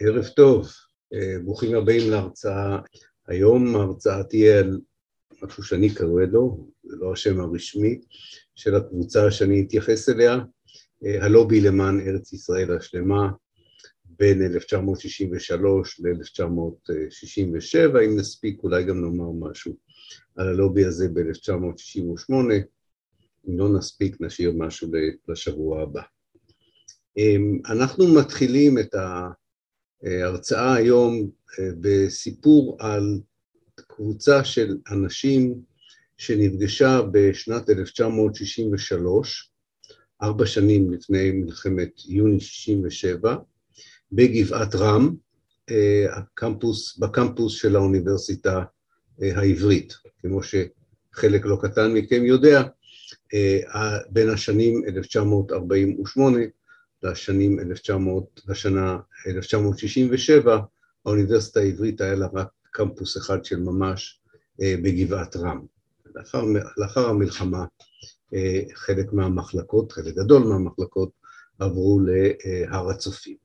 ערב טוב, ברוכים הבאים להרצאה. היום ההרצאה תהיה על משהו שאני קורא לו, זה לא השם הרשמי, של הקבוצה שאני אתייחס אליה, הלובי למען ארץ ישראל השלמה, בין 1963 ל-1967, אם נספיק אולי גם נאמר משהו על הלובי הזה ב-1968, אם לא נספיק נשאיר משהו לשבוע הבא. אנחנו מתחילים את ההרצאה היום בסיפור על קבוצה של אנשים שנפגשה בשנת 1963, ארבע שנים לפני מלחמת יוני 67, בגבעת רם, הקמפוס, בקמפוס של האוניברסיטה העברית, כמו שחלק לא קטן מכם יודע, בין השנים 1948 לשנים 1900, לשנה 1967, האוניברסיטה העברית היה לה רק קמפוס אחד של ממש בגבעת רם. לאחר, לאחר המלחמה חלק מהמחלקות, חלק גדול מהמחלקות, עברו להר הצופים.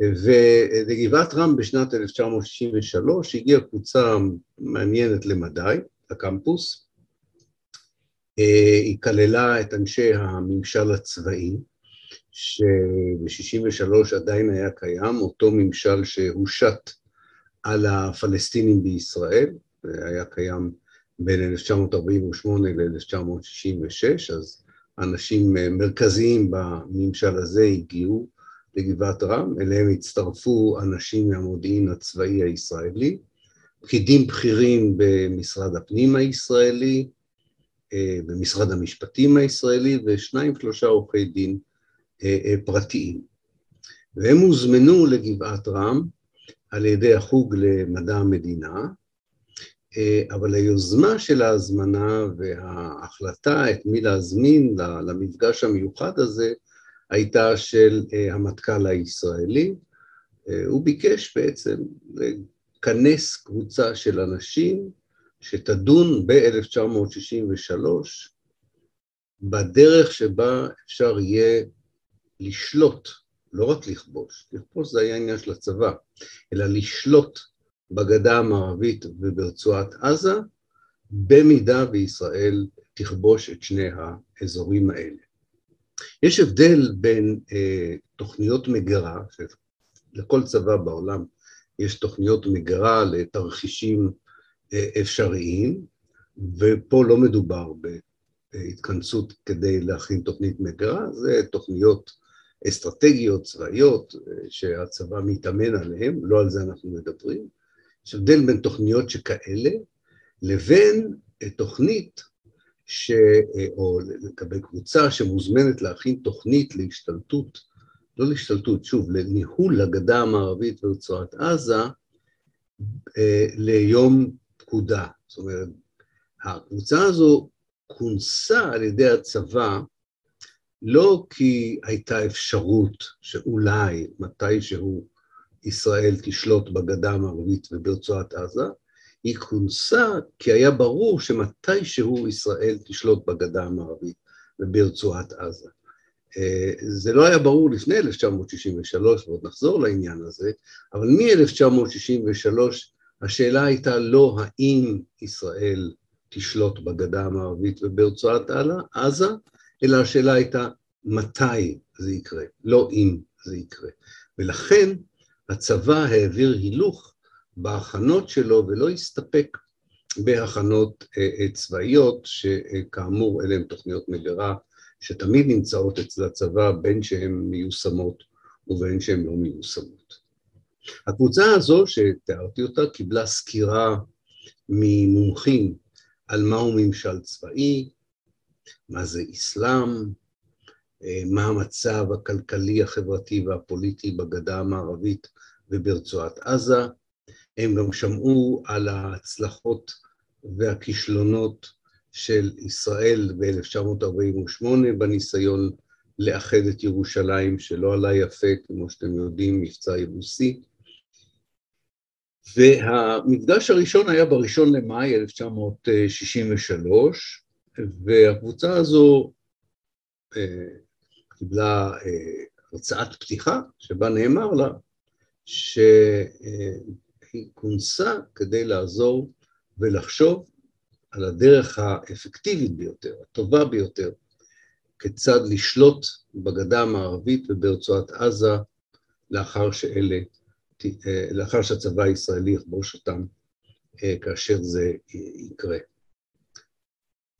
ולגבעת רם בשנת 1963 הגיעה קבוצה מעניינת למדי, לקמפוס. היא כללה את אנשי הממשל הצבאי, שב-63 עדיין היה קיים, אותו ממשל שהושת על הפלסטינים בישראל, היה קיים בין 1948 ל-1966, אז אנשים מרכזיים בממשל הזה הגיעו לגבעת רם, אליהם הצטרפו אנשים מהמודיעין הצבאי הישראלי, פקידים בכירים במשרד הפנים הישראלי, במשרד המשפטים הישראלי, ושניים שלושה עורכי דין פרטיים. והם הוזמנו לגבעת רם על ידי החוג למדע המדינה, אבל היוזמה של ההזמנה וההחלטה את מי להזמין למפגש המיוחד הזה הייתה של המטכ"ל הישראלי, הוא ביקש בעצם לכנס קבוצה של אנשים שתדון ב-1963 בדרך שבה אפשר יהיה לשלוט, לא רק לכבוש, לכבוש זה היה עניין של הצבא, אלא לשלוט בגדה המערבית וברצועת עזה, במידה וישראל תכבוש את שני האזורים האלה. יש הבדל בין אה, תוכניות מגירה, שלכל צבא בעולם יש תוכניות מגירה לתרחישים אה, אפשריים, ופה לא מדובר בהתכנסות כדי להכין תוכנית מגירה, זה תוכניות אסטרטגיות, צבאיות, שהצבא מתאמן עליהן, לא על זה אנחנו מדברים. יש הבדל בין תוכניות שכאלה לבין תוכנית ש... או לקבל קבוצה שמוזמנת להכין תוכנית להשתלטות, לא להשתלטות, שוב, לניהול הגדה המערבית ורצועת עזה ליום פקודה. זאת אומרת, הקבוצה הזו כונסה על ידי הצבא לא כי הייתה אפשרות שאולי מתישהו ישראל תשלוט בגדה המערבית וברצועת עזה, היא כונסה כי היה ברור שמתישהו ישראל תשלוט בגדה המערבית וברצועת עזה. זה לא היה ברור לפני 1963, ועוד נחזור לעניין הזה, אבל מ-1963 השאלה הייתה לא האם ישראל תשלוט בגדה המערבית וברצועת עזה, אלא השאלה הייתה מתי זה יקרה, לא אם זה יקרה. ולכן הצבא העביר הילוך בהכנות שלו ולא הסתפק בהכנות צבאיות, שכאמור אלה הן תוכניות מגירה שתמיד נמצאות אצל הצבא בין שהן מיושמות ובין שהן לא מיושמות. הקבוצה הזו שתיארתי אותה קיבלה סקירה ממומחים על מהו ממשל צבאי, מה זה אסלאם, מה המצב הכלכלי, החברתי והפוליטי בגדה המערבית וברצועת עזה. הם גם שמעו על ההצלחות והכישלונות של ישראל ב-1948 בניסיון לאחד את ירושלים, שלא עלה יפה, כמו שאתם יודעים, מבצע יבוסי. והמפגש הראשון היה בראשון למאי 1963, והקבוצה הזו קיבלה הרצאת פתיחה, שבה נאמר לה שהיא כונסה כדי לעזור ולחשוב על הדרך האפקטיבית ביותר, הטובה ביותר, כיצד לשלוט בגדה המערבית וברצועת עזה לאחר שאלה, לאחר שהצבא הישראלי יכבוש אותם אה, כאשר זה יקרה.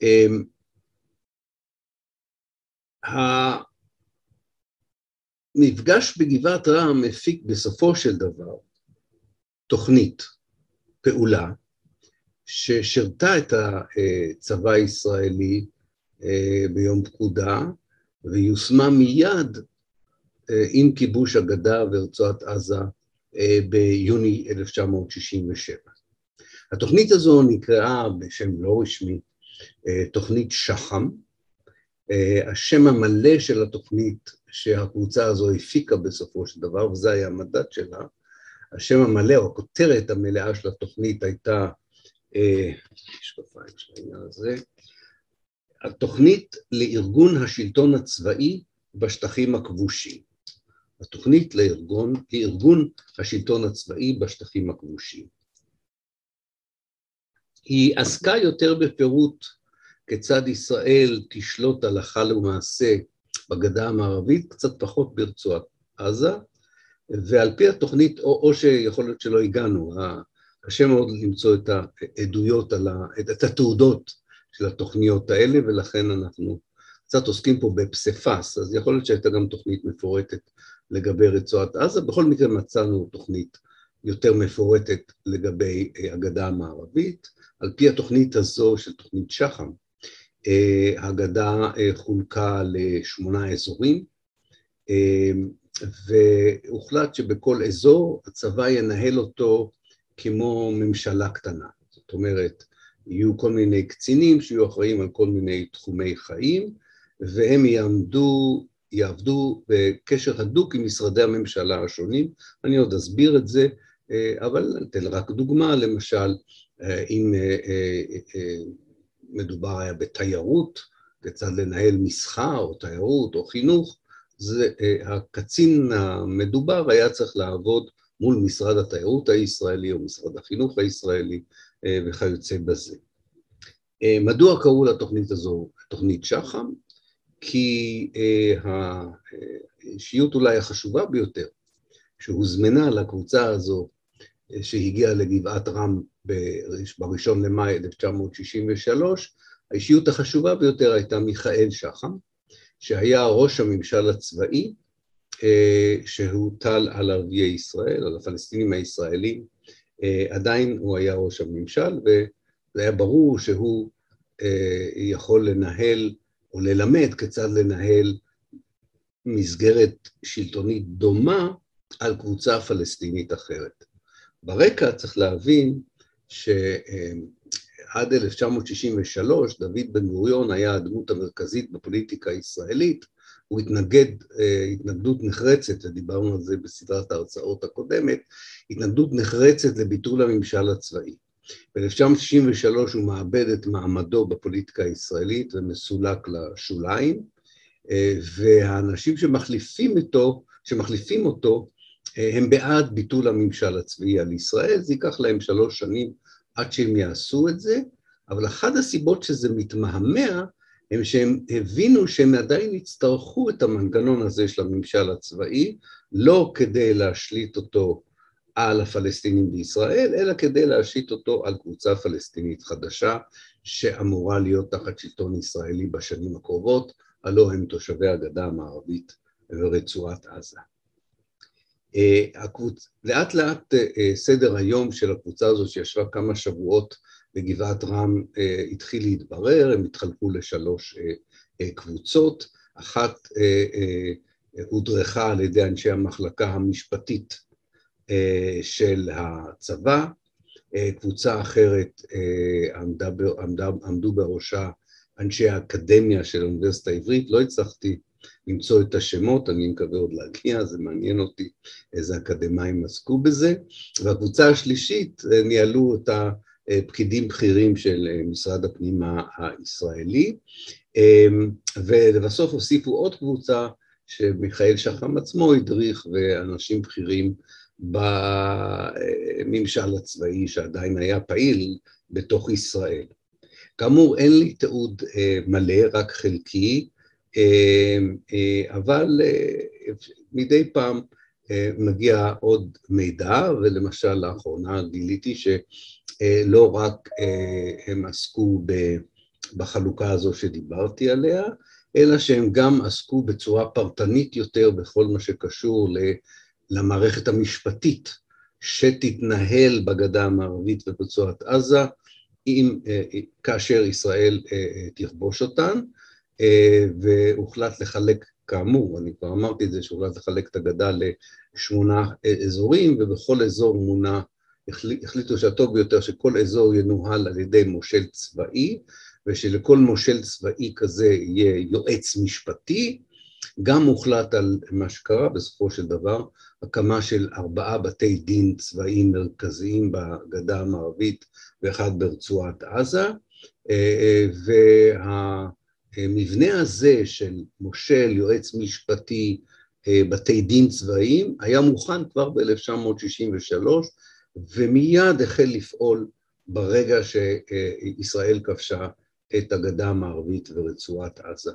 אמ, המפגש בגבעת רם הפיק בסופו של דבר תוכנית, פעולה, ששירתה את הצבא הישראלי אה, ביום פקודה, ויושמה מיד אה, עם כיבוש הגדה ורצועת עזה אה, ביוני 1967. התוכנית הזו נקראה בשם לא רשמי תוכנית שח"ם. השם המלא של התוכנית שהקבוצה הזו הפיקה בסופו של דבר, וזה היה המדד שלה, השם המלא או הכותרת המלאה של התוכנית הייתה, משקפיים של העניין הזה, התוכנית לארגון השלטון הצבאי בשטחים הכבושים. התוכנית לארגון, לארגון השלטון הצבאי בשטחים הכבושים. היא עסקה יותר בפירוט כיצד ישראל תשלוט הלכה למעשה בגדה המערבית, קצת פחות ברצועת עזה, ועל פי התוכנית, או, או שיכול להיות שלא הגענו, קשה מאוד למצוא את העדויות, ה, את התעודות של התוכניות האלה, ולכן אנחנו קצת עוסקים פה בפסיפס, אז יכול להיות שהייתה גם תוכנית מפורטת לגבי רצועת עזה, בכל מקרה מצאנו תוכנית יותר מפורטת לגבי אה, הגדה המערבית. על פי התוכנית הזו של תוכנית שח"ם, אה, הגדה אה, חולקה לשמונה אזורים, והוחלט שבכל אזור הצבא ינהל אותו כמו ממשלה קטנה. זאת אומרת, יהיו כל מיני קצינים שיהיו אחראים על כל מיני תחומי חיים, והם יעמדו, יעבדו בקשר הדוק עם משרדי הממשלה השונים. אני עוד אסביר את זה, אה, אבל אתן רק דוגמה, למשל, אה, אם אה, מדובר היה בתיירות, כיצד לנהל מסחר או תיירות או חינוך, זה, הקצין המדובר היה צריך לעבוד מול משרד התיירות הישראלי או משרד החינוך הישראלי אה, וכיוצא בזה. אה, מדוע קראו לתוכנית הזו תוכנית שח"ם? כי אה, האישיות אולי החשובה ביותר שהוזמנה לקבוצה הזו שהגיעה לגבעת רם בראשון למאי 1963, האישיות החשובה ביותר הייתה מיכאל שחם, שהיה ראש הממשל הצבאי שהוטל על ערביי ישראל, על הפלסטינים הישראלים אה, עדיין הוא היה ראש הממשל, וזה היה ברור שהוא אה, יכול לנהל או ללמד כיצד לנהל מסגרת שלטונית דומה על קבוצה פלסטינית אחרת. ברקע צריך להבין שעד 1963 דוד בן גוריון היה הדמות המרכזית בפוליטיקה הישראלית, הוא התנגד אה, התנגדות נחרצת, ודיברנו על זה בסדרת ההרצאות הקודמת, התנגדות נחרצת לביטול הממשל הצבאי. ב-1963 הוא מאבד את מעמדו בפוליטיקה הישראלית ומסולק לשוליים, אה, והאנשים שמחליפים אותו, שמחליפים אותו, הם בעד ביטול הממשל הצבאי על ישראל, זה ייקח להם שלוש שנים עד שהם יעשו את זה, אבל אחת הסיבות שזה מתמהמה הם שהם הבינו שהם עדיין יצטרכו את המנגנון הזה של הממשל הצבאי, לא כדי להשליט אותו על הפלסטינים בישראל, אלא כדי להשליט אותו על קבוצה פלסטינית חדשה, שאמורה להיות תחת שלטון ישראלי בשנים הקרובות, הלא הם תושבי הגדה המערבית ורצועת עזה. אה, הקבוצ... לאט לאט אה, סדר היום של הקבוצה הזו שישבה כמה שבועות בגבעת רם אה, התחיל להתברר, הם התחלקו לשלוש אה, אה, קבוצות, אחת הודרכה על ידי אנשי המחלקה המשפטית של הצבא, קבוצה אחרת עמדה, עמדה, עמדו בראשה אנשי האקדמיה של האוניברסיטה העברית, לא הצלחתי למצוא את השמות, אני מקווה עוד להגיע, זה מעניין אותי איזה אקדמאים עסקו בזה, והקבוצה השלישית ניהלו אותה פקידים בכירים של אה, משרד הפנים הישראלי, אמ, ולבסוף הוסיפו עוד קבוצה שמיכאל שחם עצמו הדריך ואנשים בכירים בממשל הצבאי שעדיין היה פעיל בתוך ישראל. כאמור, אין לי תיעוד אה, מלא, רק חלקי, אה, אה, אבל מדי פעם מגיע עוד מידע, ולמשל לאחרונה גיליתי שלא רק הם עסקו בחלוקה הזו שדיברתי עליה, אלא שהם גם עסקו בצורה פרטנית יותר בכל מה שקשור למערכת המשפטית שתתנהל בגדה המערבית וברצועת עזה, אם, אה, כאשר ישראל אה, אה, תכבוש אותן, והוחלט לחלק, כאמור, אני כבר אמרתי את זה, שהוחלט לחלק את הגדה לשמונה אזורים, ובכל אזור מונה, החליטו שהטוב ביותר שכל אזור ינוהל על ידי מושל צבאי, ושלכל מושל צבאי כזה יהיה יועץ משפטי, גם הוחלט על מה שקרה בסופו של דבר, הקמה של ארבעה בתי דין צבאיים מרכזיים בגדה המערבית ואחד ברצועת עזה, והמבנה הזה של מושל, יועץ משפטי, בתי דין צבאיים, היה מוכן כבר ב-1963 ומיד החל לפעול ברגע שישראל כבשה את הגדה המערבית ורצועת עזה.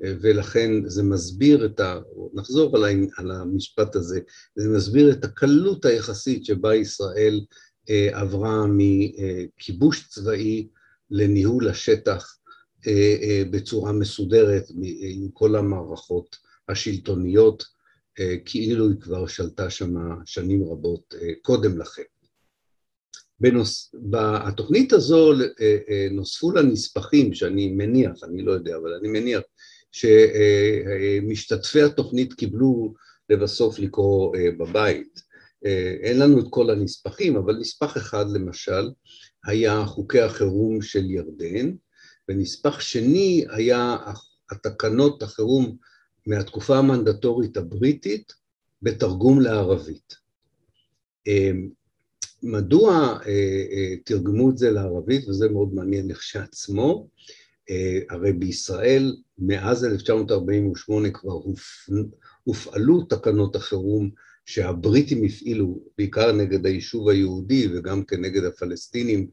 ולכן זה מסביר את ה... נחזור על המשפט הזה, זה מסביר את הקלות היחסית שבה ישראל אה, עברה מכיבוש צבאי לניהול השטח אה, אה, בצורה מסודרת עם כל המערכות השלטוניות, כאילו היא כבר שלטה שם שנים רבות קודם לכן. בנוס... בתוכנית הזו נוספו לה נספחים שאני מניח, אני לא יודע, אבל אני מניח שמשתתפי התוכנית קיבלו לבסוף לקרוא אה, בבית. אה, אין לנו את כל הנספחים, אבל נספח אחד למשל היה חוקי החירום של ירדן, ונספח שני היה התקנות החירום מהתקופה המנדטורית הבריטית בתרגום לערבית. אה, מדוע תרגמו את זה לערבית, וזה מאוד מעניין לכשעצמו, אה, הרי בישראל מאז 1948 כבר הופעלו תקנות החירום שהבריטים הפעילו בעיקר נגד היישוב היהודי וגם כנגד הפלסטינים אה,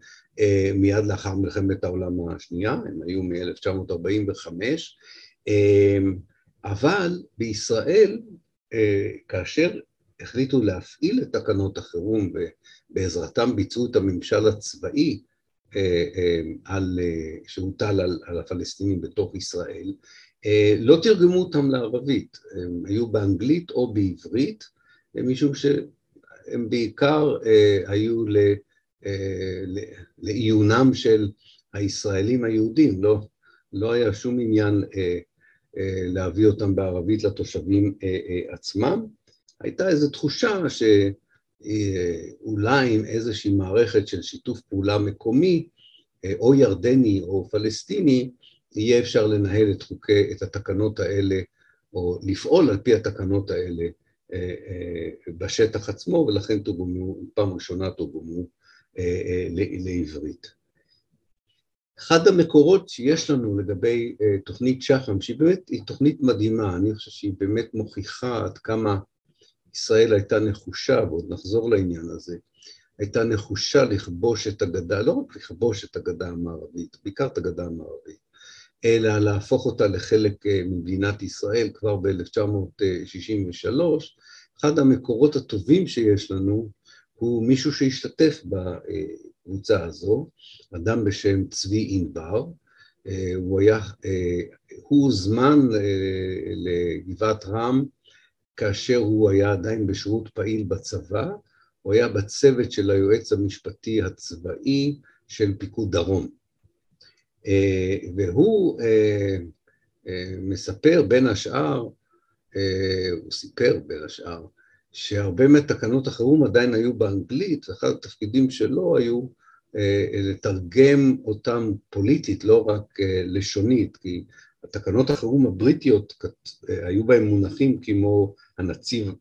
מיד לאחר מלחמת העולם השנייה, הם היו מ-1945, אה, אבל בישראל כאשר החליטו להפעיל את תקנות החירום ובעזרתם ביצעו את הממשל הצבאי אה, אה, אה, שהוטל על, על הפלסטינים בתוך ישראל, לא תרגמו אותם לערבית, הם היו באנגלית או בעברית, משום שהם בעיקר היו לעיונם של הישראלים היהודים, לא, לא היה שום עניין להביא אותם בערבית לתושבים עצמם. הייתה איזו תחושה ש... אולי עם איזושהי מערכת של שיתוף פעולה מקומי, אה, או ירדני או פלסטיני, יהיה אפשר לנהל את חוקי, את התקנות האלה, או לפעול על פי התקנות האלה אה, אה, בשטח עצמו, ולכן תורגמו, פעם ראשונה תורגמו לעברית. אחד המקורות שיש לנו לגבי תוכנית שחם, שהיא באמת, היא תוכנית מדהימה, אני חושב שהיא באמת מוכיחה עד כמה ישראל הייתה נחושה, ועוד נחזור לעניין הזה, הייתה נחושה לכבוש את הגדה, לא רק לכבוש את הגדה המערבית, בעיקר את הגדה המערבית, אלא להפוך אותה לחלק אה, ממדינת ישראל כבר ב-1963. אחד המקורות הטובים שיש לנו הוא מישהו שהשתתף בקבוצה הזו, אדם בשם צבי ענבר, אה, הוא היה, אה, הוא הוזמן לגבעת רם כאשר הוא היה עדיין בשירות פעיל בצבא, הוא היה בצוות של היועץ המשפטי הצבאי של פיקוד דרום. אה, והוא אה, אה, מספר בין השאר, הוא סיפר בין השאר, שהרבה מתקנות החירום עדיין היו באנגלית, ואחד התפקידים שלו היו לתרגם אותם פוליטית, לא רק לשונית, כי התקנות החירום הבריטיות היו בהם מונחים כמו הנציב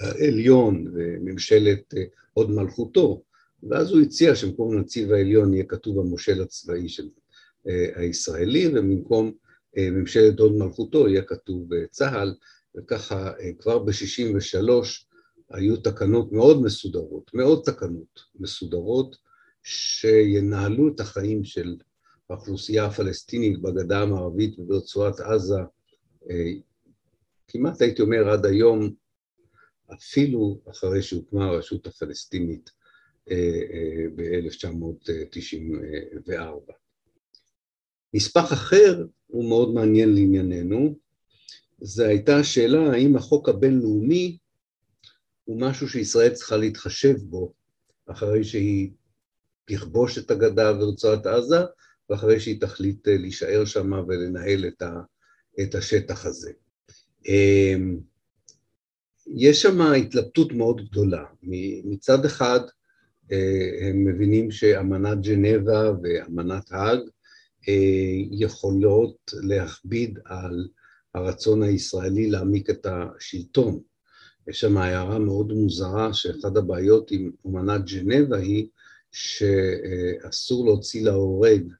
העליון וממשלת אה, הוד מלכותו, ואז הוא הציע שבמקום הנציב העליון יהיה כתוב המושל הצבאי של אה, הישראלי, ובמקום ממשלת הוד מלכותו, יהיה כתוב צה"ל, וככה כבר ב-63' היו תקנות מאוד מסודרות, מאוד תקנות מסודרות, שינהלו את החיים של האוכלוסייה הפלסטינית בגדה המערבית וברצועת עזה, כמעט הייתי אומר עד היום, אפילו אחרי שהוקמה הרשות הפלסטינית ב-1994. נספח אחר הוא מאוד מעניין לענייננו, זו הייתה השאלה האם החוק הבינלאומי הוא משהו שישראל צריכה להתחשב בו אחרי שהיא תכבוש את הגדה ורצועת עזה, ואחרי שהיא תחליט להישאר שם ולנהל את השטח הזה. אמ, יש שם התלבטות מאוד גדולה. מצד אחד, אה, הם מבינים שאמנת ג'נבה ואמנת האג אה, יכולות להכביד על הרצון הישראלי להעמיק את השלטון. יש שם הערה מאוד מוזרה שאחת הבעיות עם אמנת ג'נבה היא שאסור להוציא להורג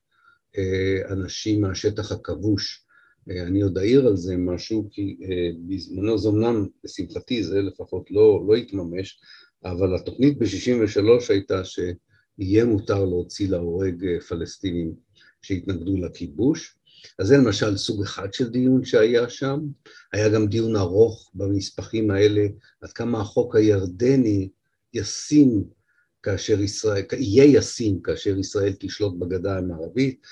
אה, אנשים מהשטח הכבוש. אני עוד אעיר על זה משהו, כי בזמנו זה אמנם, לשמחתי זה לפחות לא, לא התממש, אבל התוכנית ב-63' הייתה שיהיה מותר להוציא להורג אה, פלסטינים שהתנגדו לכיבוש. אז זה למשל סוג אחד של דיון שהיה שם. היה גם דיון ארוך במספחים האלה, עד כמה החוק הירדני ישים כאשר ישראל, יהיה ישים כאשר ישראל תשלוט בגדה המערבית.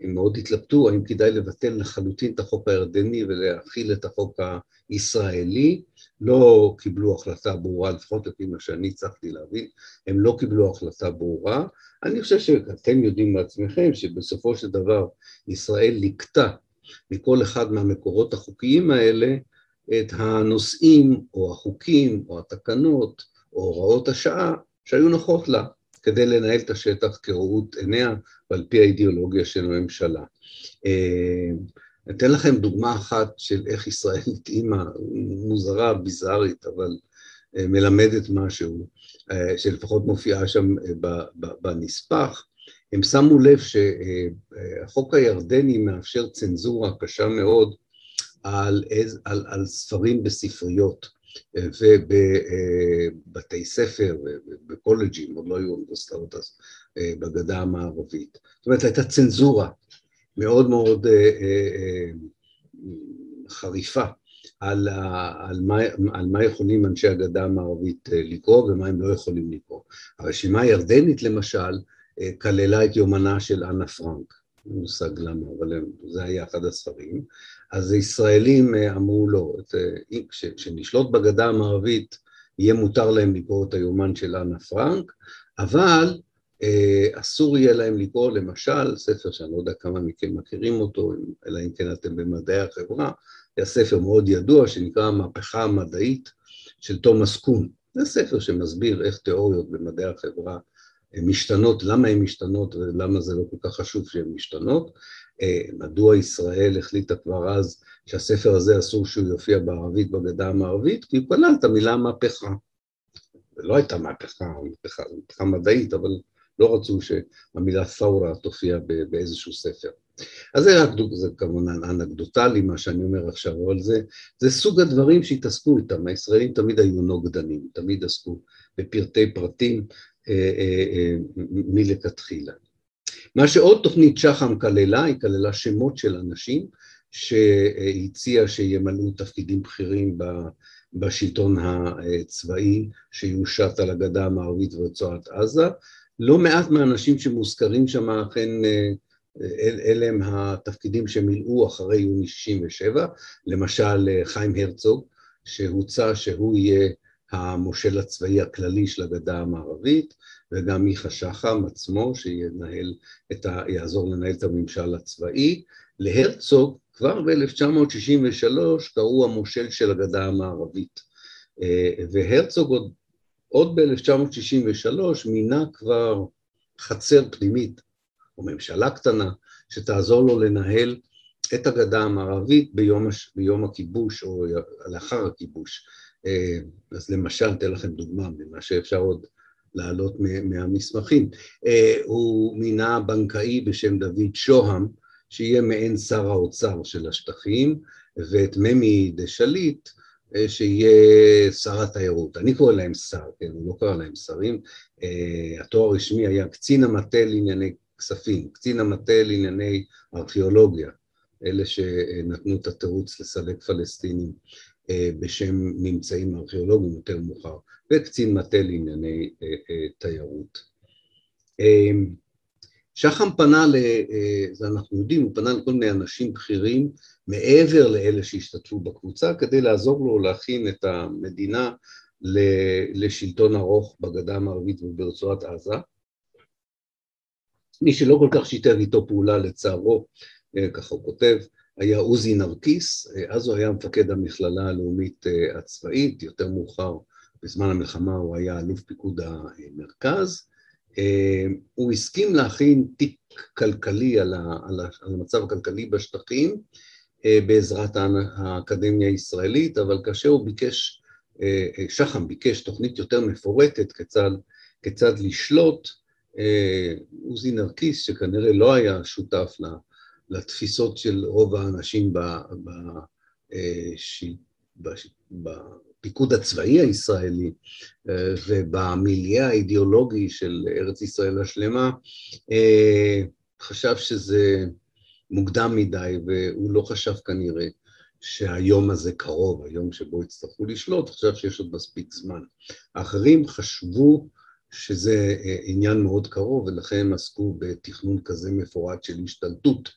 הם מאוד התלבטו האם כדאי לבטל לחלוטין את החוק הירדני ולהכיל את החוק הישראלי, לא קיבלו החלטה ברורה, לפחות לפי מה שאני הצלחתי להבין, הם לא קיבלו החלטה ברורה. אני חושב שאתם יודעים בעצמכם שבסופו של דבר ישראל ליקטה מכל אחד מהמקורות החוקיים האלה את הנושאים או החוקים או התקנות או הוראות השעה שהיו נוחות לה כדי לנהל את השטח כראות עיניה ועל פי האידיאולוגיה של הממשלה. אה, אתן לכם דוגמה אחת של איך ישראל התאימה, מוזרה, ביזארית, אבל אה, מלמדת משהו, אה, שלפחות מופיעה שם בנספח. הם שמו לב שהחוק הירדני מאפשר צנזורה קשה מאוד על, על, על ספרים בספריות. ובבתי ספר, ובקולג'ים, עוד לא היו אוניברסיטאות אז, אה, בגדה המערבית. זאת אומרת, הייתה צנזורה מאוד מאוד אה, אה, חריפה על, על, מה, על מה יכולים אנשי הגדה המערבית לקרוא ומה הם לא יכולים לקרוא. הרשימה הירדנית למשל כללה את יומנה של אנה פרנק, מושג למה, אבל זה היה אחד הספרים, אז הישראלים אה, אמרו לו, אה, כשנשלוט בגדה המערבית יהיה מותר להם לקרוא את היומן של אנה פרנק, אבל אה, אסור יהיה להם לקרוא למשל ספר שאני לא יודע כמה מכם מכירים אותו, אלא אם כן אתם במדעי החברה, היה ספר מאוד ידוע שנקרא המהפכה המדעית של תומאס קון. זה ספר שמסביר איך תיאוריות במדעי החברה משתנות, למה הן משתנות ולמה זה לא כל כך חשוב שהן משתנות, מדוע ישראל החליטה כבר אז שהספר הזה אסור שהוא יופיע בערבית בגדה המערבית? כי הוא כלל את המילה מהפכה. זה לא הייתה מהפכה, מהפכה, מהפכה מדעית, אבל לא רצו שהמילה ת'אורה תופיע באיזשהו ספר. אז זה רק, זה כמובן אנקדוטלי מה שאני אומר עכשיו, אבל זה, זה סוג הדברים שהתעסקו איתם, הישראלים תמיד היו נוגדנים, תמיד עסקו בפרטי פרטים אה, אה, מלכתחילה. מה שעוד תוכנית שח"ם כללה, היא כללה שמות של אנשים שהציעה שימלאו תפקידים בכירים בשלטון הצבאי שיושת על הגדה המערבית ורצועת עזה. לא מעט מהאנשים שמוזכרים שם אכן אלה הם התפקידים שמילאו אחרי יוני 67, למשל חיים הרצוג, שהוצע שהוא יהיה המושל הצבאי הכללי של הגדה המערבית, וגם מיכה שחם עצמו, שינהל את ה... יעזור לנהל את הממשל הצבאי. להרצוג כבר ב-1963 קראו המושל של הגדה המערבית. אה, והרצוג עוד, עוד ב-1963 מינה כבר חצר פנימית, או ממשלה קטנה, שתעזור לו לנהל את הגדה המערבית ביום. ביום הכיבוש או לאחר הכיבוש. אה, אז למשל, אתן לכם דוגמה ממה שאפשר עוד לעלות מהמסמכים. אה, הוא מינה בנקאי בשם דוד שוהם, שיהיה מעין שר האוצר של השטחים, ואת ממי דה שליט, אה, שיהיה שר התיירות. אני קורא להם שר, כן, הוא לא קרא להם שרים. התואר הרשמי היה קצין המטה לענייני כספים, קצין המטה לענייני ארכיאולוגיה, אלה שנתנו את התירוץ לסלק פלסטינים בשם ממצאים ארכיאולוגיים יותר מאוחר, וקצין מטה לענייני תיירות. שחם פנה, ל, זה אנחנו יודעים, הוא פנה לכל מיני אנשים בכירים מעבר לאלה שהשתתפו בקבוצה, כדי לעזור לו להכין את המדינה לשלטון ארוך בגדה המערבית וברצועת עזה. מי שלא כל כך שיתף איתו פעולה לצערו, אה, ככה הוא כותב, היה עוזי נרקיס, אה, אז הוא היה מפקד המכללה הלאומית אה, הצבאית, יותר מאוחר בזמן המלחמה הוא היה אלוף פיקוד המרכז, הוא הסכים להכין תיק כלכלי על, המצב הכלכלי בשטחים, אה, בעזרת האקדמיה הישראלית, אבל כאשר הוא ביקש, אה, אה, שחם ביקש תוכנית יותר מפורטת כיצד, כיצד לשלוט, עוזי נרקיס, שכנראה לא היה שותף לתפיסות של רוב האנשים בפיקוד הצבאי הישראלי ובמיליה האידיאולוגי של ארץ ישראל השלמה, חשב שזה מוקדם מדי, והוא לא חשב כנראה שהיום הזה קרוב, היום שבו יצטרכו לשלוט, חשב שיש עוד מספיק זמן. האחרים חשבו שזה אה, עניין מאוד קרוב, ולכן הם עסקו בתכנון כזה מפורט של השתלטות.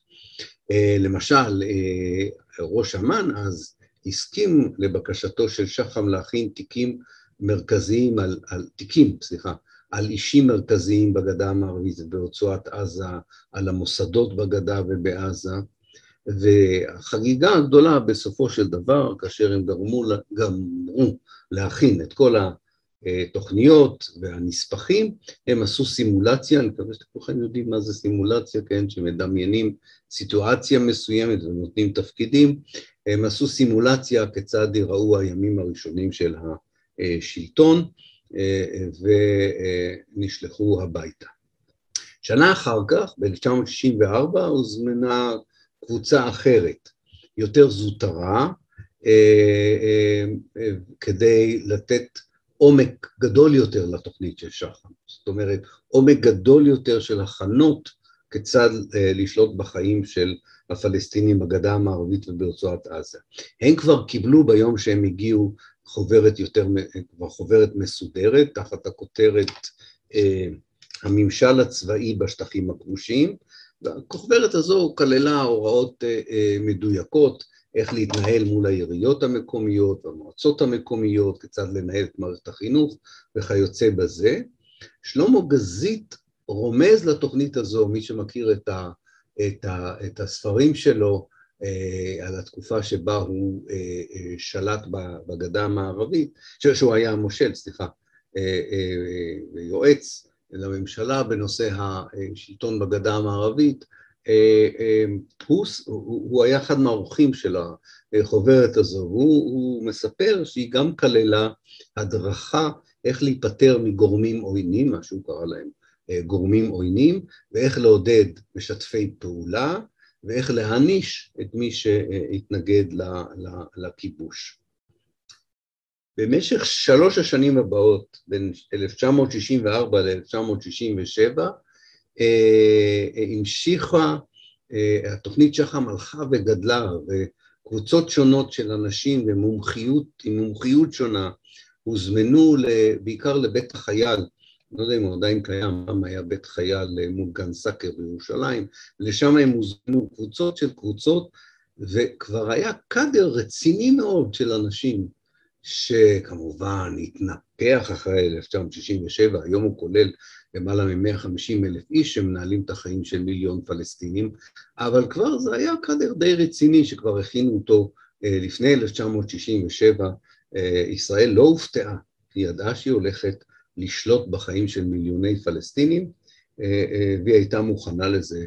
אה, למשל, אה, ראש אמ"ן אז הסכים לבקשתו של שחם להכין תיקים מרכזיים על, על תיקים, סליחה, על אישים מרכזיים בגדה המערבית וברצועת עזה, על המוסדות בגדה ובעזה, והחגיגה הגדולה בסופו של דבר, כאשר הם גרמו, גמרו להכין את כל התוכניות והנספחים, הם עשו סימולציה, אני מקווה שאתם כולכם יודעים מה זה סימולציה, כן, שמדמיינים סיטואציה מסוימת ונותנים תפקידים, הם עשו סימולציה כיצד ייראו הימים הראשונים של השלטון, ונשלחו הביתה. שנה אחר כך, ב-1964, הוזמנה קבוצה אחרת, יותר זוטרה, אה, אה, אה, כדי לתת עומק גדול יותר לתוכנית של שחם. זאת אומרת, עומק גדול יותר של הכנות כיצד לשלוט בחיים של הפלסטינים בגדה המערבית וברצועת עזה. הם כבר קיבלו ביום שהם הגיעו חוברת יותר, כבר חוברת מסודרת, תחת הכותרת אה, הממשל הצבאי בשטחים הכבושים, והחוברת הזו כללה הוראות אה, אה, מדויקות, איך להתנהל מול העיריות המקומיות והמועצות המקומיות, כיצד לנהל את מערכת החינוך וכיוצא בזה. שלמה גזית רומז לתוכנית הזו, מי שמכיר את, ה, את, ה, את הספרים שלו, אה, על התקופה שבה הוא אה, אה, שלט בגדה המערבית, שהוא היה מושל, סליחה, יועץ לממשלה בנושא השלטון בגדה המערבית, הוא, הוא היה אחד מהאורחים של החוברת הזו, הוא, הוא מספר שהיא גם כללה הדרכה איך להיפטר מגורמים עוינים, מה שהוא קרא להם גורמים עוינים, ואיך לעודד משתפי פעולה, ואיך להעניש את מי שהתנגד לכיבוש. במשך שלוש השנים הבאות, בין 1964 ל-1967, אה, המשיכה, אה, התוכנית שחם הלכה וגדלה, וקבוצות שונות של אנשים ומומחיות, עם מומחיות שונה, הוזמנו בעיקר לבית החייל לא יודע אם הוא עדיין קיים, פעם היה בית חייל מול גן סאקר בירושלים, לשם הם הוזמנו קבוצות של קבוצות, וכבר היה קאדר רציני מאוד של אנשים, שכמובן התנפח אחרי 1967, היום הוא כולל למעלה מ-150 אלף איש שמנהלים את החיים של מיליון פלסטינים, אבל כבר זה היה קאדר די רציני שכבר הכינו אותו אה, לפני 1967. אה, ישראל לא הופתעה, היא ידעה שהיא הולכת לשלוט בחיים של מיליוני פלסטינים, אה, והיא הייתה מוכנה לזה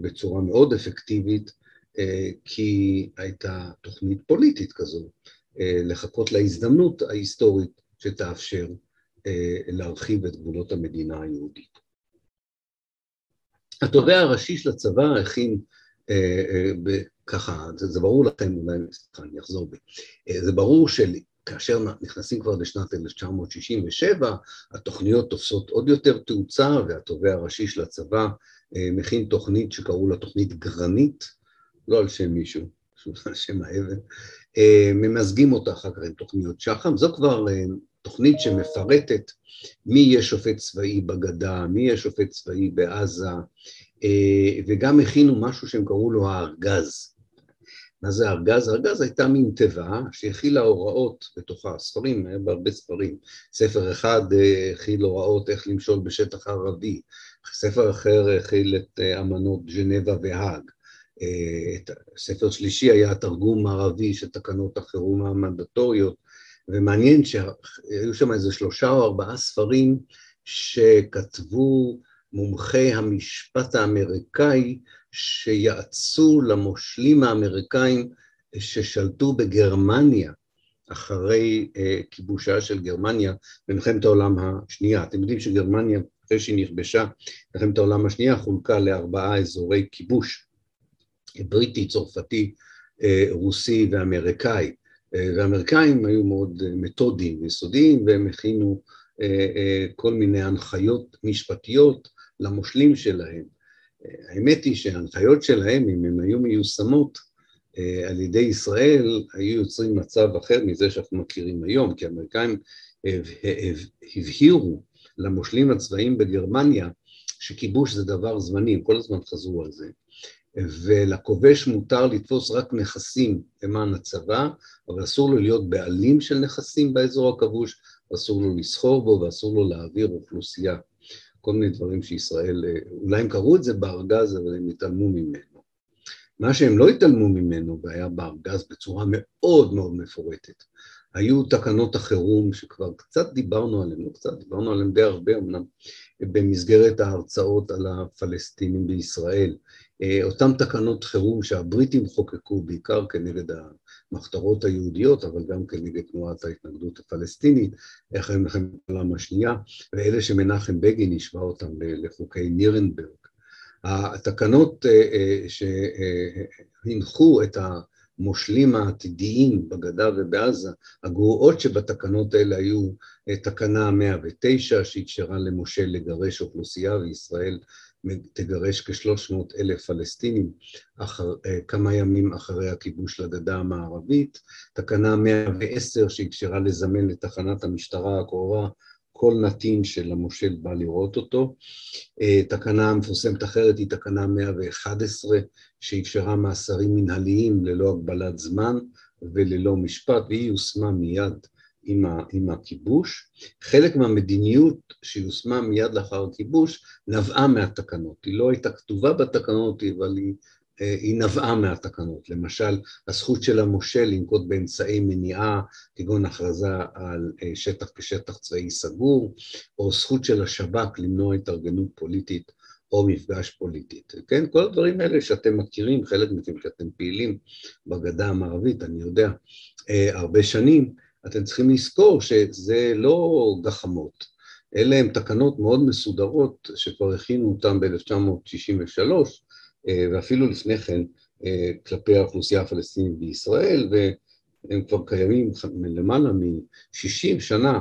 בצורה מאוד אפקטיבית, כי הייתה תוכנית פוליטית כזו, לחכות להזדמנות ההיסטורית שתאפשר להרחיב את גבולות המדינה היהודית. התובע הראשי של הצבא הכין ככה, זה, זה ברור לכם, אולי, סליחה, אני אחזור בי, זה ברור שכאשר נכנסים כבר לשנת 1967, התוכניות תופסות עוד יותר תאוצה, והתובע הראשי של הצבא מכין תוכנית שקראו לה תוכנית גרנית, לא על שם מישהו, פשוט על שם האבן, ממזגים אותה אחר כך עם תוכניות שח"ם, זו כבר תוכנית שמפרטת מי יהיה שופט צבאי בגדה, מי יהיה שופט צבאי בעזה, וגם הכינו משהו שהם קראו לו הארגז. מה זה ארגז? ארגז הייתה מין תיבה שהכילה הוראות בתוכה, ספרים, היה בהרבה ספרים. ספר אחד הכיל הוראות איך למשול בשטח ערבי, ספר אחר הכיל את אמנות ג'נבה והאג. ספר שלישי היה תרגום מערבי של תקנות החירום המנדטוריות, ומעניין שהיו שם איזה שלושה או ארבעה ספרים שכתבו מומחי המשפט האמריקאי שיעצו למושלים האמריקאים ששלטו בגרמניה אחרי uh, כיבושה של גרמניה במלחמת העולם השנייה. אתם יודעים שגרמניה, אחרי שהיא נכבשה, מלחמת העולם השנייה חולקה לארבעה אזורי כיבוש, בריטי, צרפתי, uh, רוסי ואמריקאי. Uh, והאמריקאים היו מאוד uh, מתודיים ויסודיים והם הכינו כל מיני הנחיות משפטיות למושלים שלהם. האמת היא שההנחיות שלהם, אם הן היו מיושמות אה, על ידי ישראל, היו יוצרים מצב אחר מזה שאנחנו מכירים היום, כי האמריקאים הבהירו למושלים הצבאיים בגרמניה שכיבוש זה דבר זמני, הם כל הזמן חזרו על זה, ולכובש מותר לתפוס רק נכסים למען הצבא, אבל אסור לו להיות בעלים של נכסים באזור הכבוש, אסור לו לסחור בו ואסור לו להעביר אוכלוסייה. כל מיני דברים שישראל, אולי הם קראו את זה בארגז, אבל הם התעלמו ממנו. מה שהם לא התעלמו ממנו, והיה בארגז בצורה מאוד מאוד מפורטת, היו תקנות החירום שכבר קצת דיברנו עליהן, לא קצת, דיברנו עליהן די הרבה אמנם, במסגרת ההרצאות על הפלסטינים בישראל. אה, אותן תקנות חירום שהבריטים חוקקו בעיקר כנגד המחתרות היהודיות, אבל גם כנגד תנועת ההתנגדות הפלסטינית, אחרי מלחמת העולם השנייה, ואלה שמנחם בגין השווה אותם לחוקי נירנברג. התקנות אה, אה, שהנחו את המושלים העתידיים בגדה ובעזה, הגרועות שבתקנות האלה היו תקנה 109 שאפשרה למשה לגרש אוכלוסייה וישראל תגרש כ-300 אלף פלסטינים אחר, אה, כמה ימים אחרי הכיבוש לגדה המערבית, תקנה 110 שאפשרה לזמן לתחנת המשטרה הקרובה כל נתין של המושל בא לראות אותו. אה, תקנה מפורסמת אחרת היא תקנה 111 שאפשרה מאסרים מנהליים ללא הגבלת זמן וללא משפט והיא יושמה מיד עם, ה, עם הכיבוש. חלק מהמדיניות שיושמה מיד לאחר הכיבוש נבעה מהתקנות. היא לא הייתה כתובה בתקנות, אבל היא, אה, היא נבעה מהתקנות. למשל, הזכות של המושל לנקוט באמצעי מניעה, כגון הכרזה על אה, שטח כשטח צבאי סגור, או זכות של השב"כ למנוע התארגנות פוליטית או מפגש פוליטית. כן, כל הדברים האלה שאתם מכירים, חלק מכם שאתם פעילים בגדה המערבית, אני יודע, אה, הרבה שנים, אתם צריכים לזכור שזה לא גחמות, אלה הן תקנות מאוד מסודרות שכבר הכינו אותן ב-1963 אה, ואפילו לפני כן אה, כלפי האוכלוסייה הפלסטינית בישראל והם כבר קיימים למעלה מ-60 שנה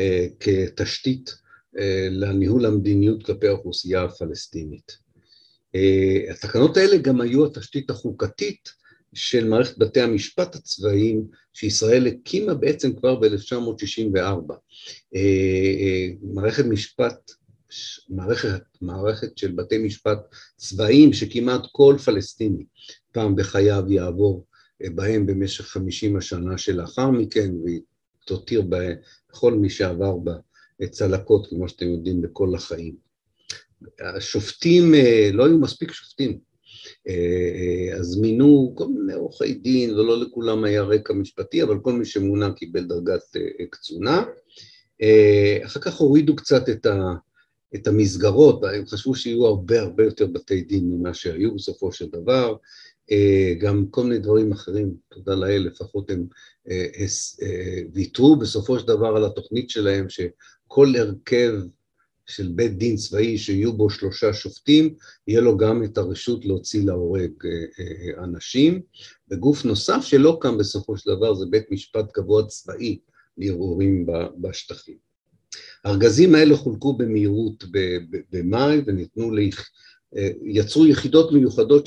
אה, כתשתית לניהול המדיניות כלפי האוכלוסייה הפלסטינית. התקנות האלה גם היו התשתית החוקתית של מערכת בתי המשפט הצבאיים שישראל הקימה בעצם כבר ב-1964. אה, אה, מערכת משפט, מערכת, מערכת של בתי משפט צבאיים שכמעט כל פלסטיני פעם בחייו יעבור אה, בהם במשך חמישים השנה שלאחר מכן ותותיר בכל מי שעבר בה צלקות, כמו שאתם יודעים, בכל החיים. השופטים, לא היו מספיק שופטים, אז מינו כל מיני עורכי דין, ולא לכולם היה רקע משפטי, אבל כל מי שמונה קיבל דרגת אה, קצונה. אה, אחר כך הורידו קצת את, ה, את המסגרות, הם חשבו שיהיו הרבה הרבה יותר בתי דין ממה שהיו בסופו של דבר, גם כל מיני דברים אחרים, תודה לאל, לפחות הם ויתרו בסופו של דבר על התוכנית שלהם, שכל הרכב של בית דין צבאי שיהיו בו שלושה שופטים, יהיה לו גם את הרשות להוציא להורג אנשים, וגוף נוסף שלא קם בסופו של דבר זה בית משפט קבוע צבאי לערעורים בשטחים. הארגזים האלה חולקו במהירות במאי וניתנו, ליח... יצרו יחידות מיוחדות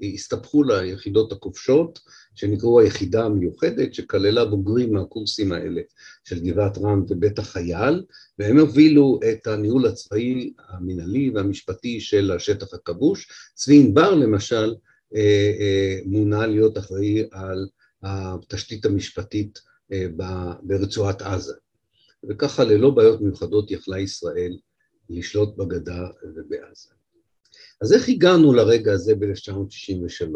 שהסתבכו ליחידות הכובשות, שנקראו היחידה המיוחדת, שכללה בוגרים מהקורסים האלה של גבעת רם ובית החייל, והם הובילו את הניהול הצבאי, המנהלי והמשפטי של השטח הכבוש. צבי ענבר למשל מונה להיות אחראי על התשתית המשפטית ברצועת עזה. וככה ללא בעיות מיוחדות יכלה ישראל לשלוט בגדה ובעזה. אז איך הגענו לרגע הזה ב-1963?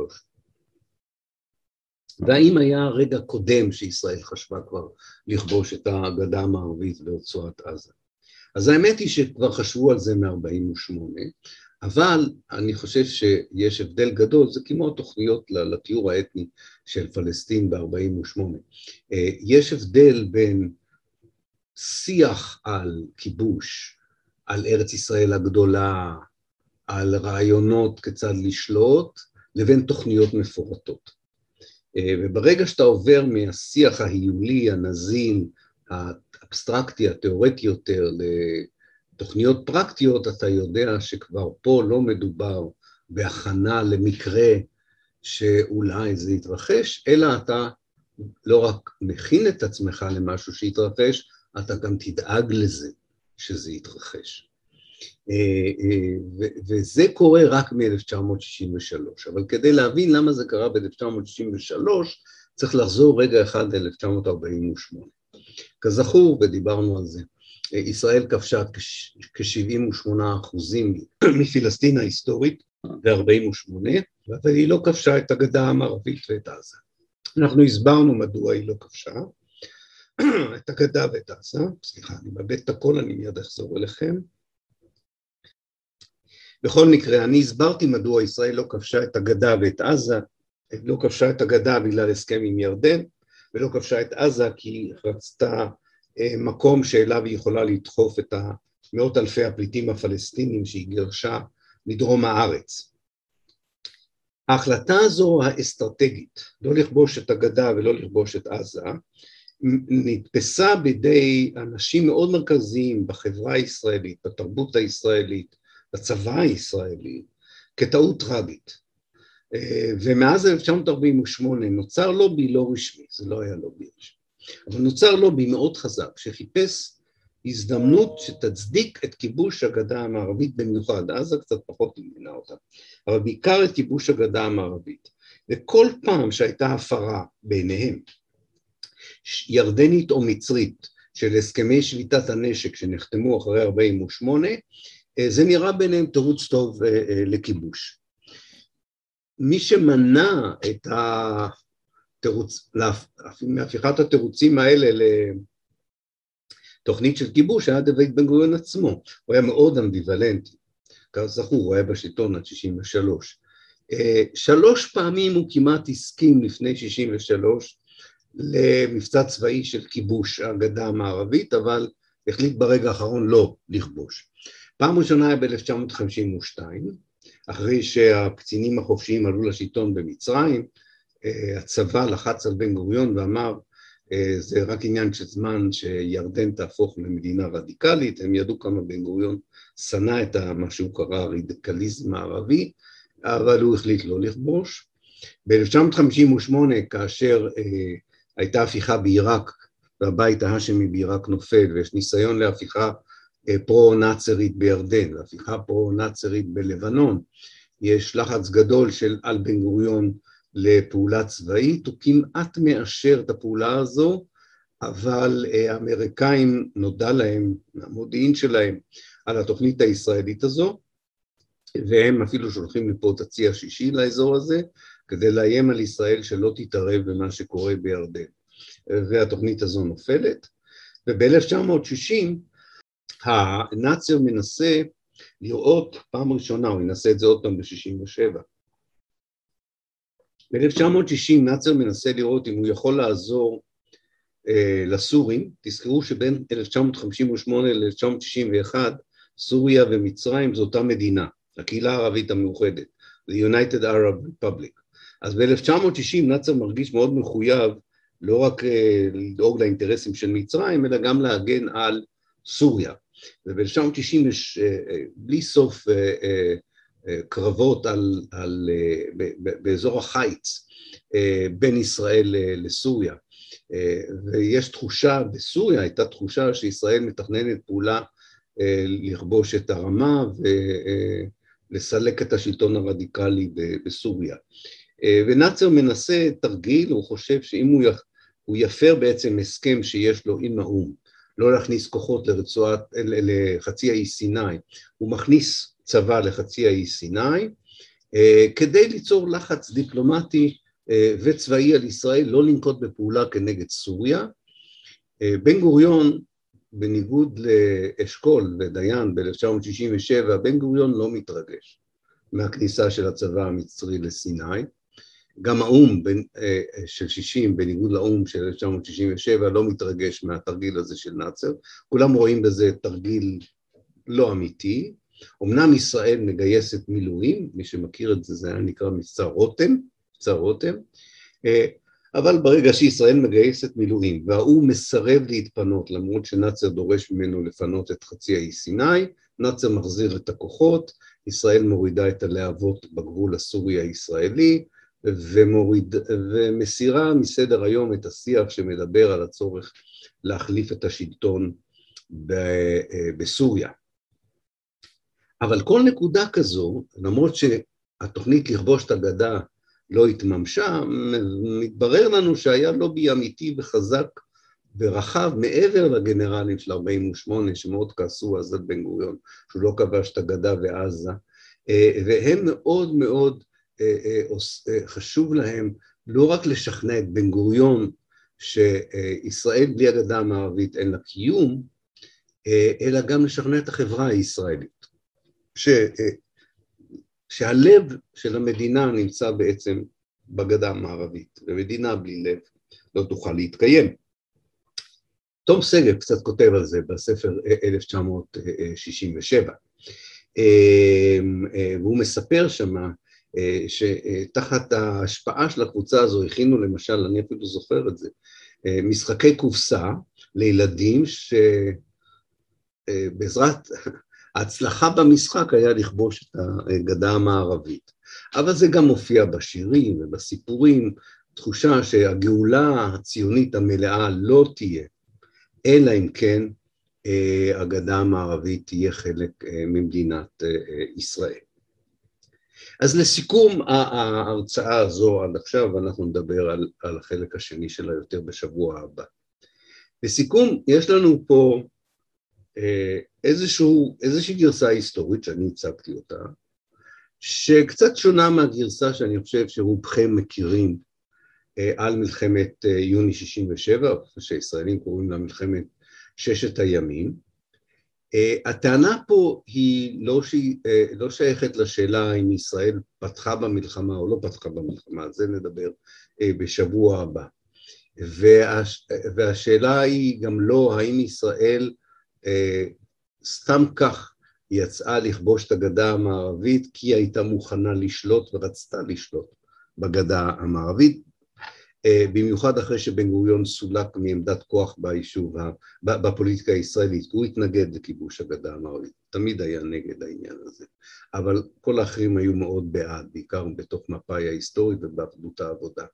והאם היה רגע קודם שישראל חשבה כבר לכבוש את הגדה המערבית ורצועת עזה? אז האמת היא שכבר חשבו על זה מ-48', אבל אני חושב שיש הבדל גדול, זה כמו התוכניות לתיאור האתני של פלסטין ב-48'. יש הבדל בין שיח על כיבוש, על ארץ ישראל הגדולה, על רעיונות כיצד לשלוט, לבין תוכניות מפורטות. וברגע שאתה עובר מהשיח ההיולי, הנזין, האבסטרקטי, התיאורטי יותר, לתוכניות פרקטיות, אתה יודע שכבר פה לא מדובר בהכנה למקרה שאולי זה יתרחש, אלא אתה לא רק מכין את עצמך למשהו שיתרחש, אתה גם תדאג לזה שזה יתרחש. וזה קורה רק מ-1963, אבל כדי להבין למה זה קרה ב-1963, צריך לחזור רגע אחד ל-1948. כזכור, ודיברנו על זה, ישראל כבשה כ-78 אחוזים מפלסטין ההיסטורית ב-48, אבל היא לא כבשה את הגדה המערבית ואת עזה. אנחנו הסברנו מדוע היא לא כבשה את הגדה ואת עזה, סליחה, אני מאבד את הכל, אני מיד אחזור אליכם. בכל מקרה, אני הסברתי מדוע ישראל לא כבשה את הגדה ואת עזה, לא כבשה את הגדה בגלל הסכם עם ירדן, ולא כבשה את עזה כי רצתה מקום שאליו היא יכולה לדחוף את מאות אלפי הפליטים הפלסטינים שהיא גירשה מדרום הארץ. ההחלטה הזו האסטרטגית, לא לכבוש את הגדה ולא לכבוש את עזה, נתפסה בידי אנשים מאוד מרכזיים בחברה הישראלית, בתרבות הישראלית, בצבא הישראלי, כטעות טרגית. ומאז 1948 נוצר לובי לא רשמי, זה לא היה לובי רשמי, אבל נוצר לובי מאוד חזק שחיפש הזדמנות שתצדיק את כיבוש הגדה המערבית במיוחד, עזה קצת פחות תמנה אותה, אבל בעיקר את כיבוש הגדה המערבית. וכל פעם שהייתה הפרה ביניהם, ירדנית או מצרית, של הסכמי שביתת הנשק שנחתמו אחרי 48', זה נראה ביניהם תירוץ טוב לכיבוש. מי שמנע את התירוץ, מהפיכת התירוצים האלה לתוכנית של כיבוש היה דוד בן גוריון עצמו, הוא היה מאוד אמביוולנטי, כזכור הוא היה בשלטון עד 63. שלוש פעמים הוא כמעט הסכים לפני 63 למבצע צבאי של כיבוש הגדה המערבית, אבל החליט ברגע האחרון לא לכבוש. פעם ראשונה היה ב-1952, אחרי שהקצינים החופשיים עלו לשלטון במצרים, הצבא לחץ על בן גוריון ואמר זה רק עניין של זמן שירדן תהפוך למדינה רדיקלית, הם ידעו כמה בן גוריון שנא את מה שהוא קרא הרדיקליזם הערבי, אבל הוא החליט לא לכבוש. ב-1958 כאשר הייתה הפיכה בעיראק והבית ההאשמי בעיראק נופל ויש ניסיון להפיכה פרו-נאצרית בירדן והפיכה פרו-נאצרית בלבנון, יש לחץ גדול של על בן גוריון לפעולה צבאית, הוא כמעט מאשר את הפעולה הזו, אבל האמריקאים נודע להם, המודיעין שלהם, על התוכנית הישראלית הזו, והם אפילו שולחים לפה את הצי השישי לאזור הזה, כדי לאיים על ישראל שלא תתערב במה שקורה בירדן. והתוכנית הזו נופלת, וב-1960 הנאצר מנסה לראות פעם ראשונה, הוא ינסה את זה עוד פעם ב-67. ב-1960 נאצר מנסה לראות אם הוא יכול לעזור אה, לסורים, תזכרו שבין 1958 ל-1961 סוריה ומצרים זו אותה מדינה, הקהילה הערבית המאוחדת, the United Arab Republic. אז ב-1960 נאצר מרגיש מאוד מחויב לא רק אה, לדאוג לאינטרסים של מצרים, אלא גם להגן על סוריה. וב-1990 יש אה, בלי סוף קרבות על, על, באזור החיץ בין ישראל לסוריה. ויש תחושה, בסוריה הייתה תחושה שישראל מתכננת פעולה לכבוש את הרמה ולסלק את השלטון הרדיקלי בסוריה. ונאצר מנסה תרגיל, הוא חושב שאם הוא, הוא יפר בעצם הסכם שיש לו עם האו"ם, לא להכניס כוחות לרצועת, לחצי האי סיני, הוא מכניס צבא לחצי האי סיני, כדי ליצור לחץ דיפלומטי וצבאי על ישראל לא לנקוט בפעולה כנגד סוריה. בן גוריון, בניגוד לאשכול ודיין ב-1967, בן גוריון לא מתרגש מהכניסה של הצבא המצרי לסיני. גם האו"ם של 60, בניגוד לאו"ם של 1967, לא מתרגש מהתרגיל הזה של נאצר. כולם רואים בזה תרגיל לא אמיתי. אמנם ישראל מגייסת מילואים, מי שמכיר את זה, זה היה נקרא מבצע רותם, מבצע רותם, אה, אבל ברגע שישראל מגייסת מילואים והאו"ם מסרב להתפנות למרות שנאצר דורש ממנו לפנות את חצי האי סיני, נאצר מחזיר את הכוחות, ישראל מורידה את הלהבות בגבול הסורי הישראלי ומוריד, ומסירה מסדר היום את השיח שמדבר על הצורך להחליף את השלטון אה, בסוריה. אבל כל נקודה כזו, למרות שהתוכנית לכבוש את הגדה לא התממשה, מתברר לנו שהיה לובי אמיתי וחזק ורחב מעבר לגנרלים של 48' שמאוד כעסו אז על בן גוריון שהוא לא כבש את הגדה ועזה, אה, והם מאוד מאוד חשוב להם לא רק לשכנע את בן גוריון שישראל בלי הגדה המערבית אין לה קיום, אלא גם לשכנע את החברה הישראלית. ש, שהלב של המדינה נמצא בעצם בגדה המערבית, ומדינה בלי לב לא תוכל להתקיים. תום שגב קצת כותב על זה בספר 1967, והוא מספר שמה שתחת ההשפעה של הקבוצה הזו הכינו למשל, אני אפילו זוכר את זה, משחקי קופסה לילדים שבעזרת ההצלחה במשחק היה לכבוש את הגדה המערבית. אבל זה גם מופיע בשירים ובסיפורים, תחושה שהגאולה הציונית המלאה לא תהיה, אלא אם כן אה, הגדה המערבית תהיה חלק אה, ממדינת אה, ישראל. אז לסיכום ההרצאה הזו עד עכשיו, אנחנו נדבר על, על החלק השני שלה יותר בשבוע הבא. לסיכום, יש לנו פה איזשהו, איזושהי גרסה היסטורית שאני הצגתי אותה, שקצת שונה מהגרסה שאני חושב שרובכם מכירים אה, על מלחמת אה, יוני 67, שישראלים קוראים לה מלחמת ששת הימים. אה, הטענה פה היא לא, ש... לא שייכת לשאלה אם ישראל פתחה במלחמה או לא פתחה במלחמה, על זה נדבר בשבוע הבא. והש... והשאלה היא גם לא האם ישראל סתם כך יצאה לכבוש את הגדה המערבית כי היא הייתה מוכנה לשלוט ורצתה לשלוט בגדה המערבית, אה, במיוחד אחרי שבן גוריון סולק מעמדת כוח ביישוב, בפוליטיקה הישראלית, הוא התנגד לכיבוש הגדה המערבית, תמיד היה נגד העניין הזה, אבל כל האחרים היו מאוד בעד, בעיקר בתוך מפא"י ההיסטורית ובאחדות העבודה.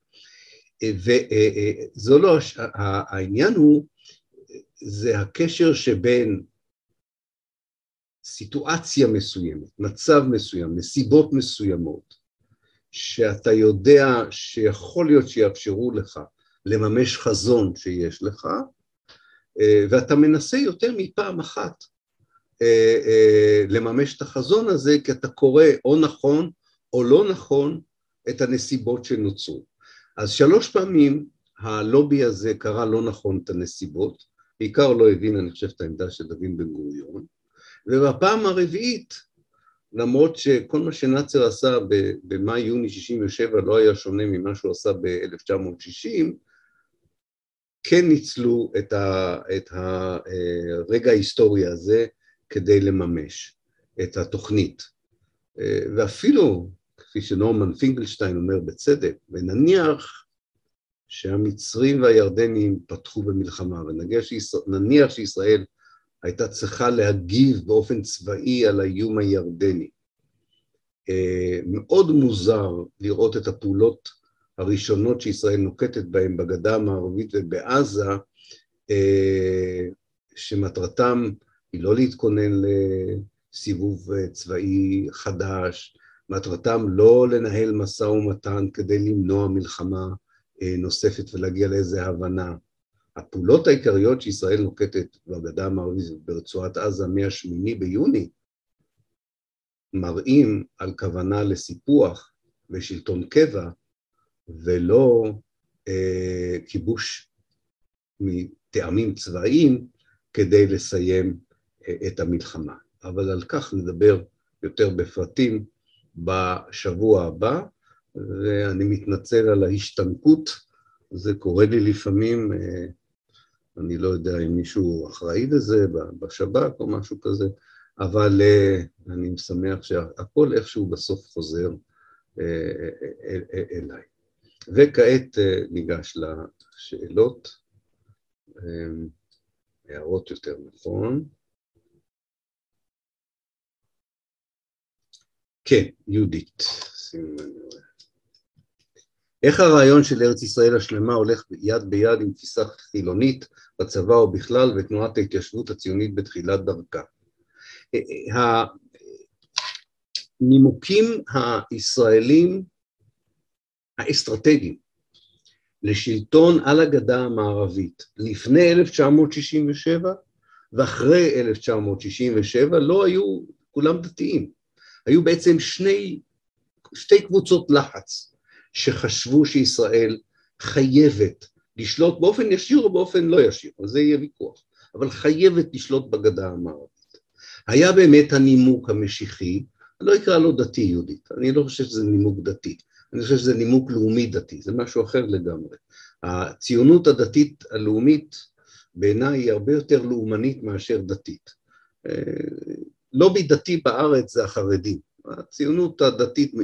אה, וזו אה, לא, העניין הוא, זה הקשר שבין סיטואציה מסוימת, מצב מסוים, נסיבות מסוימות, שאתה יודע שיכול להיות שיאפשרו לך לממש חזון שיש לך, אה, ואתה מנסה יותר מפעם אחת אה, אה, לממש את החזון הזה, כי אתה קורא או נכון או לא נכון את הנסיבות שנוצרו. אז שלוש פעמים הלובי הזה קרא לא נכון את הנסיבות, בעיקר לא הבין, אני חושב, את העמדה של דוד בן גוריון, ובפעם הרביעית, למרות שכל מה שנאצר עשה במאי-יוני 67' לא היה שונה ממה שהוא עשה ב-1960, כן ניצלו את, ה, את הרגע ההיסטורי הזה כדי לממש את התוכנית. ואפילו, כפי שנורמן פינקלשטיין אומר בצדק, ונניח שהמצרים והירדנים פתחו במלחמה, ונניח שישראל הייתה צריכה להגיב באופן צבאי על האיום הירדני. אה, מאוד מוזר לראות את הפעולות הראשונות שישראל נוקטת בהן בגדה המערבית ובעזה, אה, שמטרתם היא לא להתכונן לסיבוב אה, צבאי חדש, מטרתם לא לנהל משא ומתן כדי למנוע מלחמה נוספת ולהגיע לאיזה הבנה. הפעולות העיקריות שישראל נוקטת בגדה המערבית וברצועת עזה מה-8 ביוני מראים על כוונה לסיפוח ושלטון קבע ולא אה, כיבוש מטעמים צבאיים כדי לסיים אה, את המלחמה. אבל על כך נדבר יותר בפרטים בשבוע הבא, ואני מתנצל על ההשתנקות, זה קורה לי לפעמים, אה, אני לא יודע אם מישהו אחראי לזה בשב"כ או משהו כזה, אבל uh, אני שמח שהכל איכשהו בסוף חוזר uh, אליי. וכעת ניגש לשאלות, um, הערות יותר נכון. כן, יהודית, שימו לב. איך הרעיון של ארץ ישראל השלמה הולך יד ביד עם תפיסה חילונית בצבא או בכלל ותנועת ההתיישבות הציונית בתחילת דרכה? הנימוקים הישראלים האסטרטגיים לשלטון על הגדה המערבית לפני 1967 ואחרי 1967 לא היו כולם דתיים, היו בעצם שני, שתי קבוצות לחץ שחשבו שישראל חייבת לשלוט באופן ישיר או באופן לא ישיר, על זה יהיה ויכוח, אבל חייבת לשלוט בגדה המערבית. היה באמת הנימוק המשיחי, אני לא אקרא לו דתי יהודית, אני לא חושב שזה נימוק דתי, אני חושב שזה נימוק לאומי דתי, זה משהו אחר לגמרי. הציונות הדתית הלאומית בעיניי היא הרבה יותר לאומנית מאשר דתית. אה, לובי דתי בארץ זה החרדים, הציונות הדתית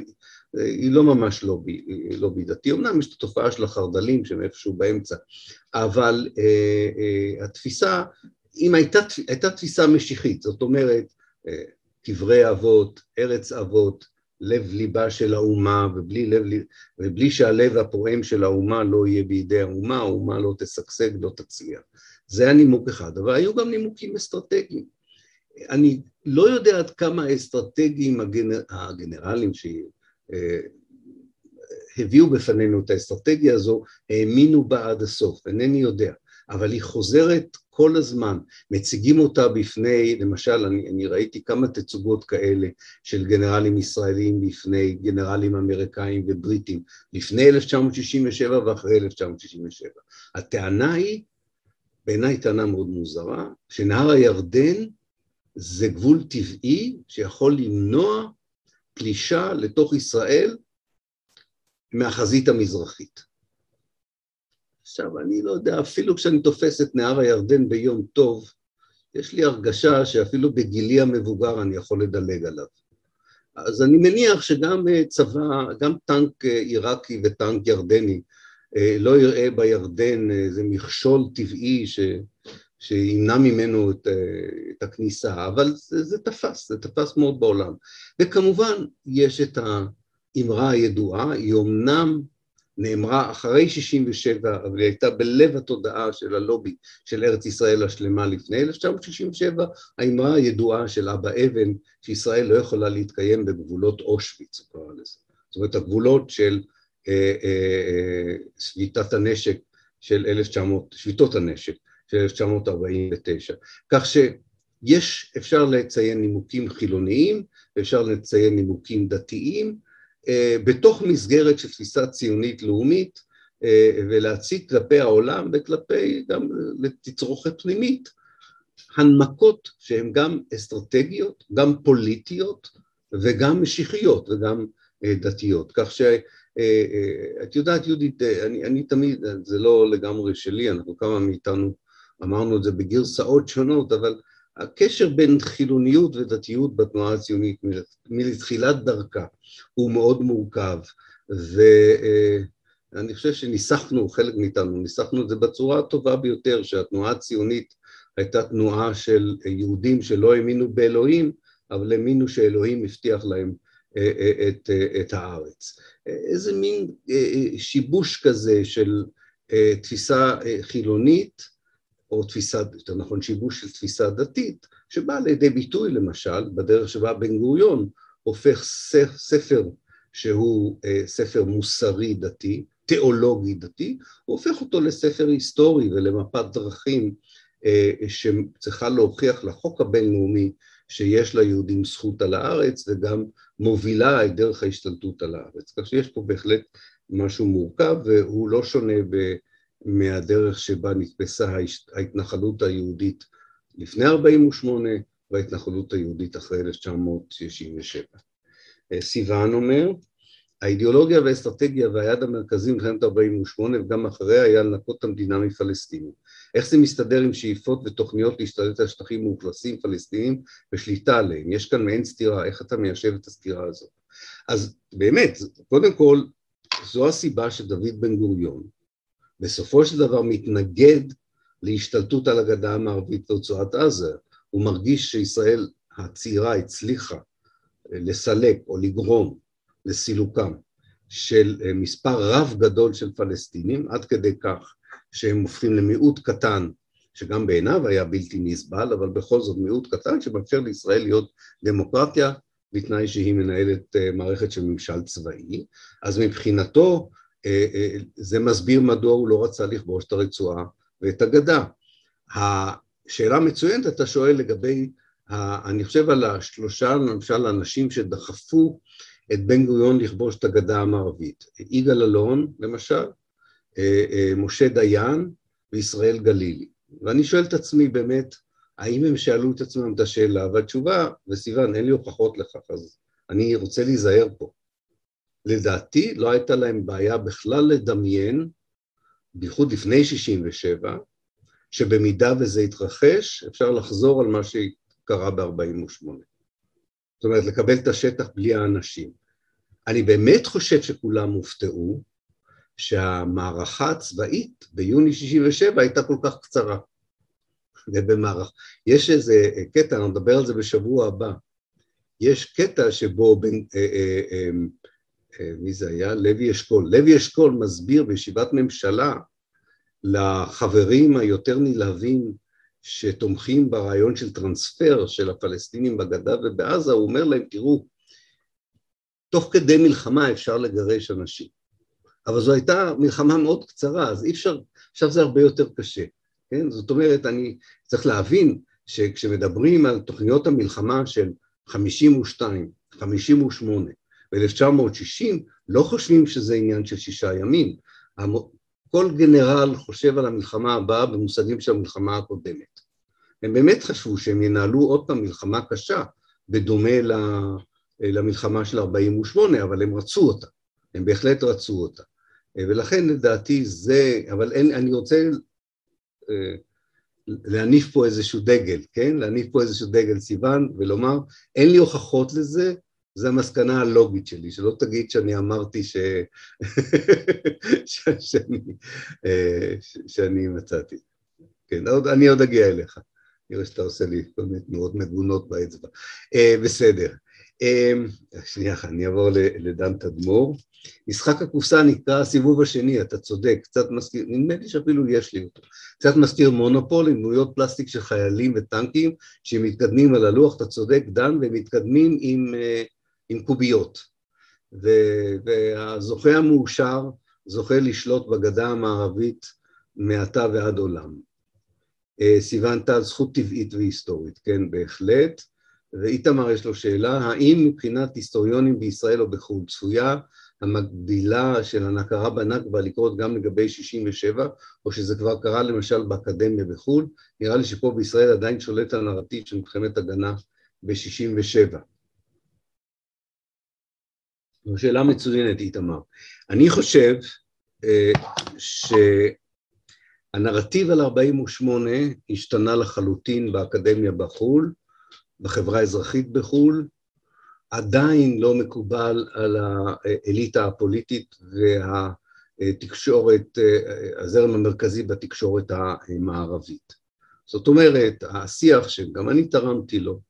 היא לא ממש לובי, לובי דתי, אמנם יש את התופעה של החרד"לים שהם איפשהו באמצע, אבל אה, אה, התפיסה אם הייתה, הייתה תפיסה משיחית, זאת אומרת, אה, קברי אבות, ארץ אבות, לב ליבה של האומה, ובלי, לב, ובלי שהלב הפועם של האומה לא יהיה בידי האומה, האומה לא תשגשג, לא תצליח. זה היה נימוק אחד, אבל היו גם נימוקים אסטרטגיים. אני לא יודע עד כמה האסטרטגיים הגנר, הגנרלים אה, בפנינו את האסטרטגיה הזו, האמינו בה עד הסוף, אינני יודע. אבל היא חוזרת כל הזמן, מציגים אותה בפני, למשל, אני, אני ראיתי כמה תצוגות כאלה של גנרלים ישראלים בפני גנרלים אמריקאים ובריטים, לפני 1967 ואחרי 1967. הטענה היא, בעיניי טענה מאוד מוזרה, שנהר הירדן זה גבול טבעי שיכול למנוע פלישה לתוך ישראל מהחזית המזרחית. עכשיו, אני לא יודע, אפילו כשאני תופס את נהר הירדן ביום טוב, יש לי הרגשה שאפילו בגילי המבוגר אני יכול לדלג עליו. אז אני מניח שגם אה, צבא, גם טנק אה, עיראקי וטנק ירדני אה, לא יראה בירדן איזה מכשול טבעי ש, שימנע ממנו את, את הכניסה, אבל זה, זה תפס, זה תפס מאוד בעולם. וכמובן יש את האמרה הידועה, היא אמנם נאמרה אחרי 67, אבל היא הייתה בלב התודעה של הלובי של ארץ ישראל השלמה לפני 1967, האמרה הידועה של אבא אבן, שישראל לא יכולה להתקיים בגבולות אושוויץ, הוא קרא לזה. זאת אומרת, הגבולות של אה, אה, אה, שביתת הנשק של 1900, שביתות הנשק של 1949. כך שיש, אפשר לציין נימוקים חילוניים, ואפשר לציין נימוקים דתיים, אה, בתוך מסגרת של תפיסה ציונית לאומית אה, ולהציג כלפי העולם וכלפי גם לתצרוכת פנימית הנמקות שהן גם אסטרטגיות, גם פוליטיות וגם משיחיות וגם אה, דתיות. כך שאת יודעת יהודית, אני, אני תמיד, זה לא לגמרי שלי, אנחנו כמה מאיתנו אמרנו את זה בגרסאות שונות, אבל הקשר בין חילוניות ודתיות בתנועה הציונית מלתחילת דרכה הוא מאוד מורכב, ואני חושב שניסחנו, חלק מאיתנו, ניסחנו את זה בצורה הטובה ביותר, שהתנועה הציונית הייתה תנועה של יהודים שלא האמינו באלוהים, אבל האמינו שאלוהים הבטיח להם אה, אה, את, אה, את הארץ. איזה מין שיבוש כזה של תפיסה חילונית, או תפיסה, יותר נכון שיבוש של תפיסה דתית, שבאה לידי ביטוי למשל בדרך שבה בן גוריון הופך ספר שהוא ספר מוסרי דתי, תיאולוגי דתי, הוא הופך אותו לספר היסטורי ולמפת דרכים שצריכה להוכיח לחוק הבינלאומי שיש ליהודים זכות על הארץ וגם מובילה את דרך ההשתלטות על הארץ. כך שיש פה בהחלט משהו מורכב והוא לא שונה ב, מהדרך שבה נתפסה ההתנחלות היהודית לפני 48' וההתנחלות היהודית אחרי 1967. סיוון אומר, האידיאולוגיה והאסטרטגיה והיעד המרכזי במלחמת 48' וגם אחריה היה לנקות את המדינה מפלסטינים. איך זה מסתדר עם שאיפות ותוכניות להשתלט על שטחים מאוכלסים פלסטינים ושליטה עליהם? יש כאן מעין סתירה, איך אתה מיישב את הסתירה הזאת? אז באמת, קודם כל, זו הסיבה שדוד בן גוריון בסופו של דבר מתנגד להשתלטות על הגדה המערבית ורצועת עזה. הוא מרגיש שישראל הצעירה הצליחה לסלק או לגרום לסילוקם של מספר רב גדול של פלסטינים, עד כדי כך שהם הופכים למיעוט קטן, שגם בעיניו היה בלתי נסבל, אבל בכל זאת מיעוט קטן שמאפשר לישראל להיות דמוקרטיה בתנאי שהיא מנהלת אה, מערכת של ממשל צבאי, אז מבחינתו אה, אה, זה מסביר מדוע הוא לא רצה לכבוש את הרצועה ואת הגדה. השאלה מצוינת אתה שואל לגבי, אני חושב על השלושה למשל אנשים שדחפו את בן גוריון לכבוש את הגדה המערבית, יגאל אלון למשל, אה, אה, משה דיין וישראל גלילי. ואני שואל את עצמי באמת, האם הם שאלו את עצמם את השאלה, והתשובה, וסיוון, אין לי הוכחות לכך, אז אני רוצה להיזהר פה. לדעתי לא הייתה להם בעיה בכלל לדמיין, בייחוד לפני 67, שבמידה וזה יתרחש, אפשר לחזור על מה שקרה ב-48. זאת אומרת, לקבל את השטח בלי האנשים. אני באמת חושב שכולם הופתעו, שהמערכה הצבאית ביוני 67' הייתה כל כך קצרה. ובמערך... יש איזה קטע, אני אדבר על זה בשבוע הבא, יש קטע שבו בין, אה, אה, אה, מי זה היה? לוי אשכול. לוי אשכול מסביר בישיבת ממשלה לחברים היותר נלהבים שתומכים ברעיון של טרנספר של הפלסטינים בגדה ובעזה, הוא אומר להם, תראו, תוך כדי מלחמה אפשר לגרש אנשים. אבל זו הייתה מלחמה מאוד קצרה, אז אי אפשר, עכשיו זה הרבה יותר קשה, כן? זאת אומרת, אני צריך להבין שכשמדברים על תוכניות המלחמה של 52, 58 ו-1960, לא חושבים שזה עניין של שישה ימים. כל גנרל חושב על המלחמה הבאה במושגים של המלחמה הקודמת. הם באמת חשבו שהם ינהלו עוד פעם מלחמה קשה, בדומה למלחמה של 48, אבל הם רצו אותה, הם בהחלט רצו אותה. ולכן לדעתי זה, אבל אין, אני רוצה אה, להניף פה איזשהו דגל, כן? להניף פה איזשהו דגל סיוון ולומר, אין לי הוכחות לזה, זו המסקנה הלוגית שלי, שלא תגיד שאני אמרתי ש... ש... שאני, אה, ש... שאני מצאתי. כן, עוד, אני עוד אגיע אליך. נראה שאתה עושה לי כל מיני תנועות מגונות באצבע. Uh, בסדר. Uh, שנייה אני אעבור לדן תדמור. משחק הקופסה נקרא הסיבוב השני, אתה צודק, קצת מזכיר, נדמה לי שאפילו יש לי אותו, קצת מזכיר מונופול עם דמויות פלסטיק של חיילים וטנקים שמתקדמים על הלוח, אתה צודק דן, והם מתקדמים עם, אה, עם קוביות. והזוכה המאושר זוכה לשלוט בגדה המערבית מעתה ועד עולם. אה, סיוון טל, זכות טבעית והיסטורית, כן, בהחלט. ואיתמר יש לו שאלה, האם מבחינת היסטוריונים בישראל או בחו"ל צפויה המקבילה של הנכרה בנכבה לקרות גם לגבי 67, או שזה כבר קרה למשל באקדמיה בחו"ל, נראה לי שפה בישראל עדיין שולט הנרטיב של מלחמת הגנה ב-67. זו שאלה מצוינת, איתמר. אני חושב אה, הנרטיב על 48 השתנה לחלוטין באקדמיה בחו"ל, בחברה האזרחית בחו"ל, עדיין לא מקובל על האליטה הפוליטית והתקשורת, הזרם המרכזי בתקשורת המערבית. זאת אומרת, השיח שגם אני תרמתי לו,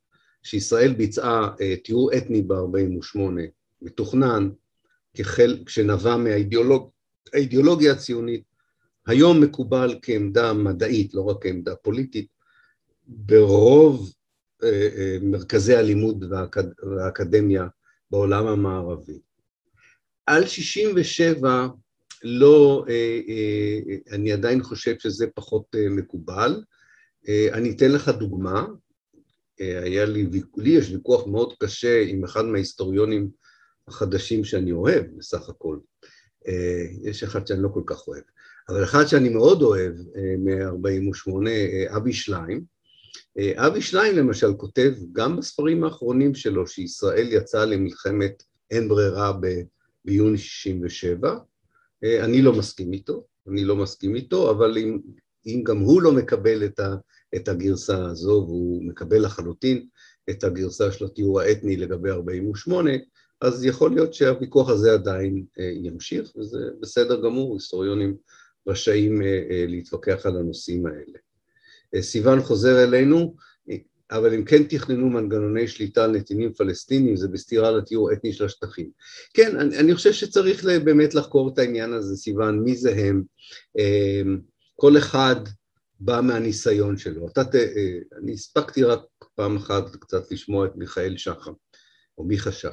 שישראל ביצעה טיהור אתני ב-48, מתוכנן, כחל, כשנבע מהאידיאולוגיה הציונית, היום מקובל כעמדה מדעית, לא רק כעמדה פוליטית, ברוב אה, אה, מרכזי הלימוד והאקדמיה בעולם המערבי. על 67 לא, אה, אני עדיין חושב שזה פחות מקובל. אני אתן לך דוגמה, היה לי, לי יש ויכוח מאוד קשה עם אחד מההיסטוריונים החדשים שאני אוהב בסך הכל. יש אחד שאני לא כל כך אוהב, אבל אחד שאני מאוד אוהב מ-48, אבי שליים, אה, אבי שליין למשל כותב גם בספרים האחרונים שלו שישראל יצאה למלחמת אין ברירה ביוני 67, אה, אני לא מסכים איתו, אני לא מסכים איתו, אבל אם, אם גם הוא לא מקבל את, ה, את הגרסה הזו, והוא מקבל לחלוטין את הגרסה של התיאור האתני לגבי 48, אז יכול להיות שהוויכוח הזה עדיין אה, ימשיך, וזה בסדר גמור, היסטוריונים רשאים להתווכח על הנושאים האלה. סיוון חוזר אלינו, אבל אם כן תכננו מנגנוני שליטה על נתינים פלסטינים, זה בסתירה לתיאור אתני של השטחים. כן, אני, אני חושב שצריך באמת לחקור את העניין הזה, סיוון, מי זה הם. כל אחד בא מהניסיון שלו. אתה, אה, אני הספקתי רק פעם אחת קצת לשמוע את מיכאל שחם, או מי חשב.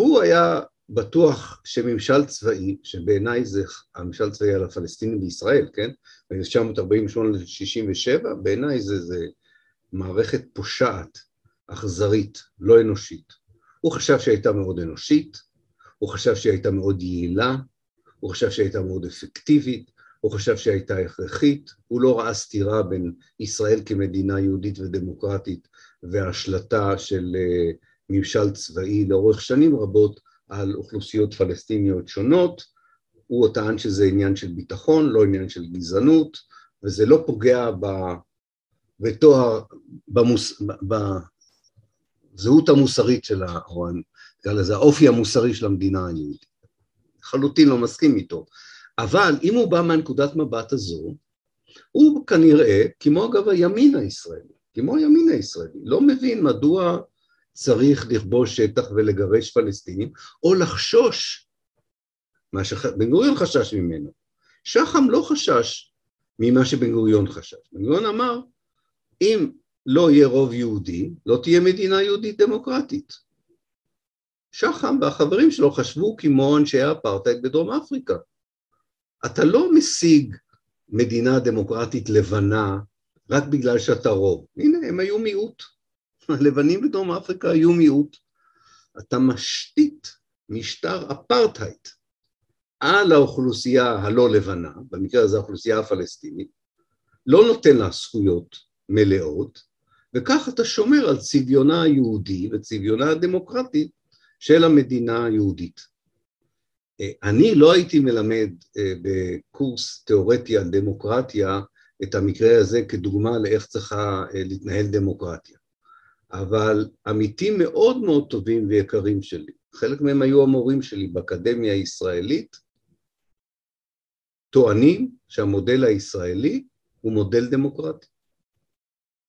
הוא היה בטוח שממשל צבאי, שבעיניי זה הממשל הצבאי על הפלסטינים בישראל, כן? ב-1948-67, בעיניי זה, זה מערכת פושעת, אכזרית, לא אנושית. הוא חשב שהייתה מאוד אנושית, הוא חשב שהיא הייתה מאוד יעילה, הוא חשב שהיא הייתה מאוד אפקטיבית, הוא חשב שהייתה הכרחית, הוא לא ראה סתירה בין ישראל כמדינה יהודית ודמוקרטית והשלטה של אה, ממשל צבאי לאורך שנים רבות על אוכלוסיות פלסטיניות שונות, הוא טען שזה עניין של ביטחון, לא עניין של גזענות, וזה לא פוגע ב... בתואר, במוס... בזהות המוסרית של ה... או נקרא לזה האופי המוסרי של המדינה היהודית. לחלוטין לא מסכים איתו. אבל אם הוא בא מהנקודת מבט הזו, הוא כנראה, כמו אגב הימין הישראלי, כמו הימין הישראלי, לא מבין מדוע צריך לכבוש שטח ולגרש פלסטינים, או לחשוש מה שבן גוריון חשש ממנו. שחם לא חשש ממה שבן גוריון חשש. בן גוריון אמר, אם לא יהיה רוב יהודי, לא תהיה מדינה יהודית דמוקרטית. שחם והחברים שלו חשבו כמו אנשי האפרטהייד בדרום אפריקה. אתה לא משיג מדינה דמוקרטית לבנה רק בגלל שאתה רוב. הנה, הם היו מיעוט. הלבנים בדרום אפריקה היו מיעוט. אתה משתית משטר אפרטהייד על האוכלוסייה הלא לבנה, במקרה הזה האוכלוסייה הפלסטינית, לא נותן לה זכויות מלאות, וכך אתה שומר על צביונה היהודי וצביונה הדמוקרטית של המדינה היהודית. אה, אני לא הייתי מלמד אה, בקורס תיאורטי על דמוקרטיה את המקרה הזה כדוגמה לאיך צריכה אה, להתנהל דמוקרטיה. אבל עמיתים מאוד מאוד טובים ויקרים שלי, חלק מהם היו המורים שלי באקדמיה הישראלית, טוענים שהמודל הישראלי הוא מודל דמוקרטי.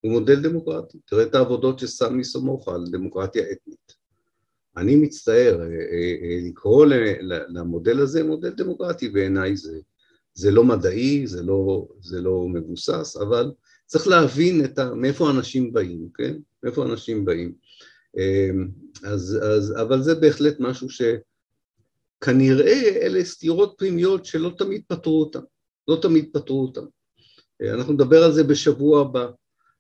הוא מודל דמוקרטי. תראה את העבודות של סמי סמוכה על דמוקרטיה אתנית. אני מצטער, אה, אה, אה, לקרוא למודל הזה מודל דמוקרטי בעיניי זה, זה לא מדעי, זה לא, זה לא מבוסס, אבל צריך להבין ה, מאיפה אנשים באים, כן? מאיפה אנשים באים. אז, אז, אבל זה בהחלט משהו שכנראה אלה סתירות פנימיות שלא תמיד פתרו אותן, לא תמיד פתרו אותן. אנחנו נדבר על זה בשבוע הבא.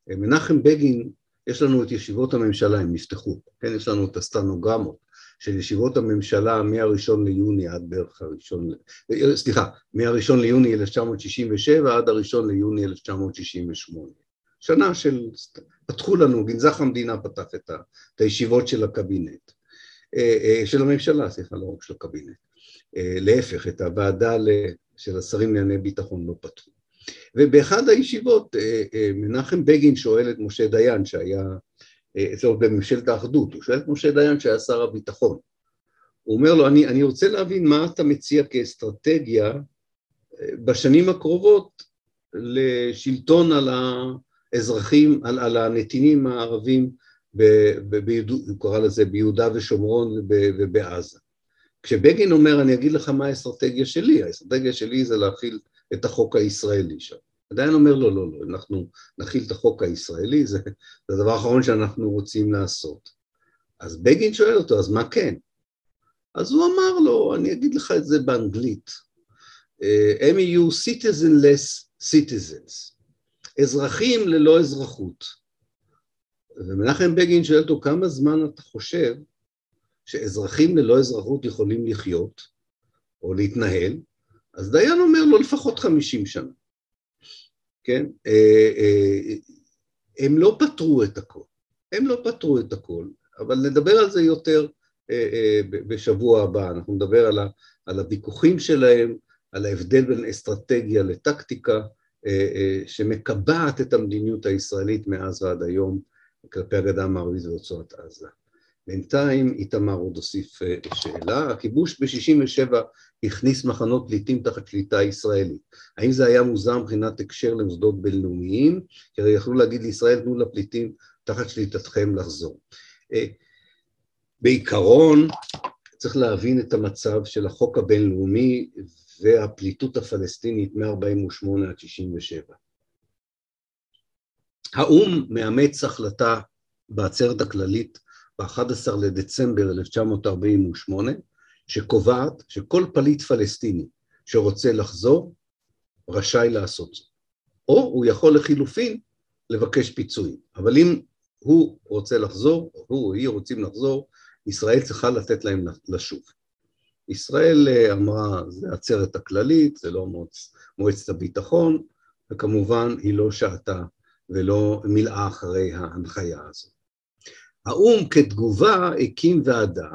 מנחם בגין, יש לנו את ישיבות הממשלה, הם נפתחו, כן? יש לנו את הסטנוגרמות של ישיבות הממשלה מהראשון ליוני עד בערך הראשון, סליחה, מהראשון ליוני 1967 עד הראשון ליוני 1968. שנה של, פתחו לנו, גנזך המדינה פתח את, ה, את הישיבות של הקבינט, אה, אה, של הממשלה, סליחה, לא רק של הקבינט, אה, להפך, את הוועדה של השרים לענייני ביטחון לא פתחו. ובאחד הישיבות מנחם בגין שואל את משה דיין שהיה אצלו בממשלת האחדות, הוא שואל את משה דיין שהיה שר הביטחון, הוא אומר לו אני, אני רוצה להבין מה אתה מציע כאסטרטגיה בשנים הקרובות לשלטון על האזרחים, על, על הנתינים הערבים, ב, ב, ב, הוא קרא לזה ביהודה ושומרון וב, ובעזה. כשבגין אומר אני אגיד לך מה האסטרטגיה שלי, האסטרטגיה שלי זה להכיל את החוק הישראלי שם. עדיין אומר לו לא, לא, אנחנו נכיל את החוק הישראלי, זה, זה הדבר האחרון שאנחנו רוצים לעשות. אז בגין שואל אותו, אז מה כן? אז הוא אמר לו, אני אגיד לך את זה באנגלית, אה, הם יהיו citizenless citizens, אזרחים ללא אזרחות. ומנחם בגין שואל אותו, כמה זמן אתה חושב שאזרחים ללא אזרחות יכולים לחיות או להתנהל? אז דיין אומר לו, לפחות חמישים שנה. כן? אה, אה, הם לא פתרו את הכל, הם לא פתרו את הכל, אבל נדבר על זה יותר בשבוע הבא, אנחנו נדבר על, על הוויכוחים שלהם, על ההבדל בין אסטרטגיה לטקטיקה אה, אה, שמקבעת את המדיניות הישראלית מאז ועד היום כלפי הגדה המערבית ורצועת עזה. בינתיים איתמר עוד הוסיף אה, שאלה, הכיבוש ב-67' הכניס מחנות פליטים תחת שליטה ישראלית. האם זה היה מוזר מבחינת הקשר למוסדות בינלאומיים? כי הרי יכלו להגיד לישראל תנו לפליטים תחת שליטתכם לחזור. בעיקרון צריך להבין את המצב של החוק הבינלאומי והפליטות הפלסטינית מ-48 עד 67. האו"ם מאמץ החלטה בעצרת הכללית ב-11 לדצמבר 1948, שקובעת שכל פליט פלסטיני שרוצה לחזור, רשאי לעשות זאת. או הוא יכול לחילופין לבקש פיצויים. אבל אם הוא רוצה לחזור, הוא או היא רוצים לחזור, ישראל צריכה לתת להם לשוב. ישראל אה, אמרה, זה עצרת הכללית, זה לא מועצ, מועצת הביטחון, וכמובן היא לא שעתה ולא מילאה אחרי ההנחיה הזו. האו"ם כתגובה הקים ועדה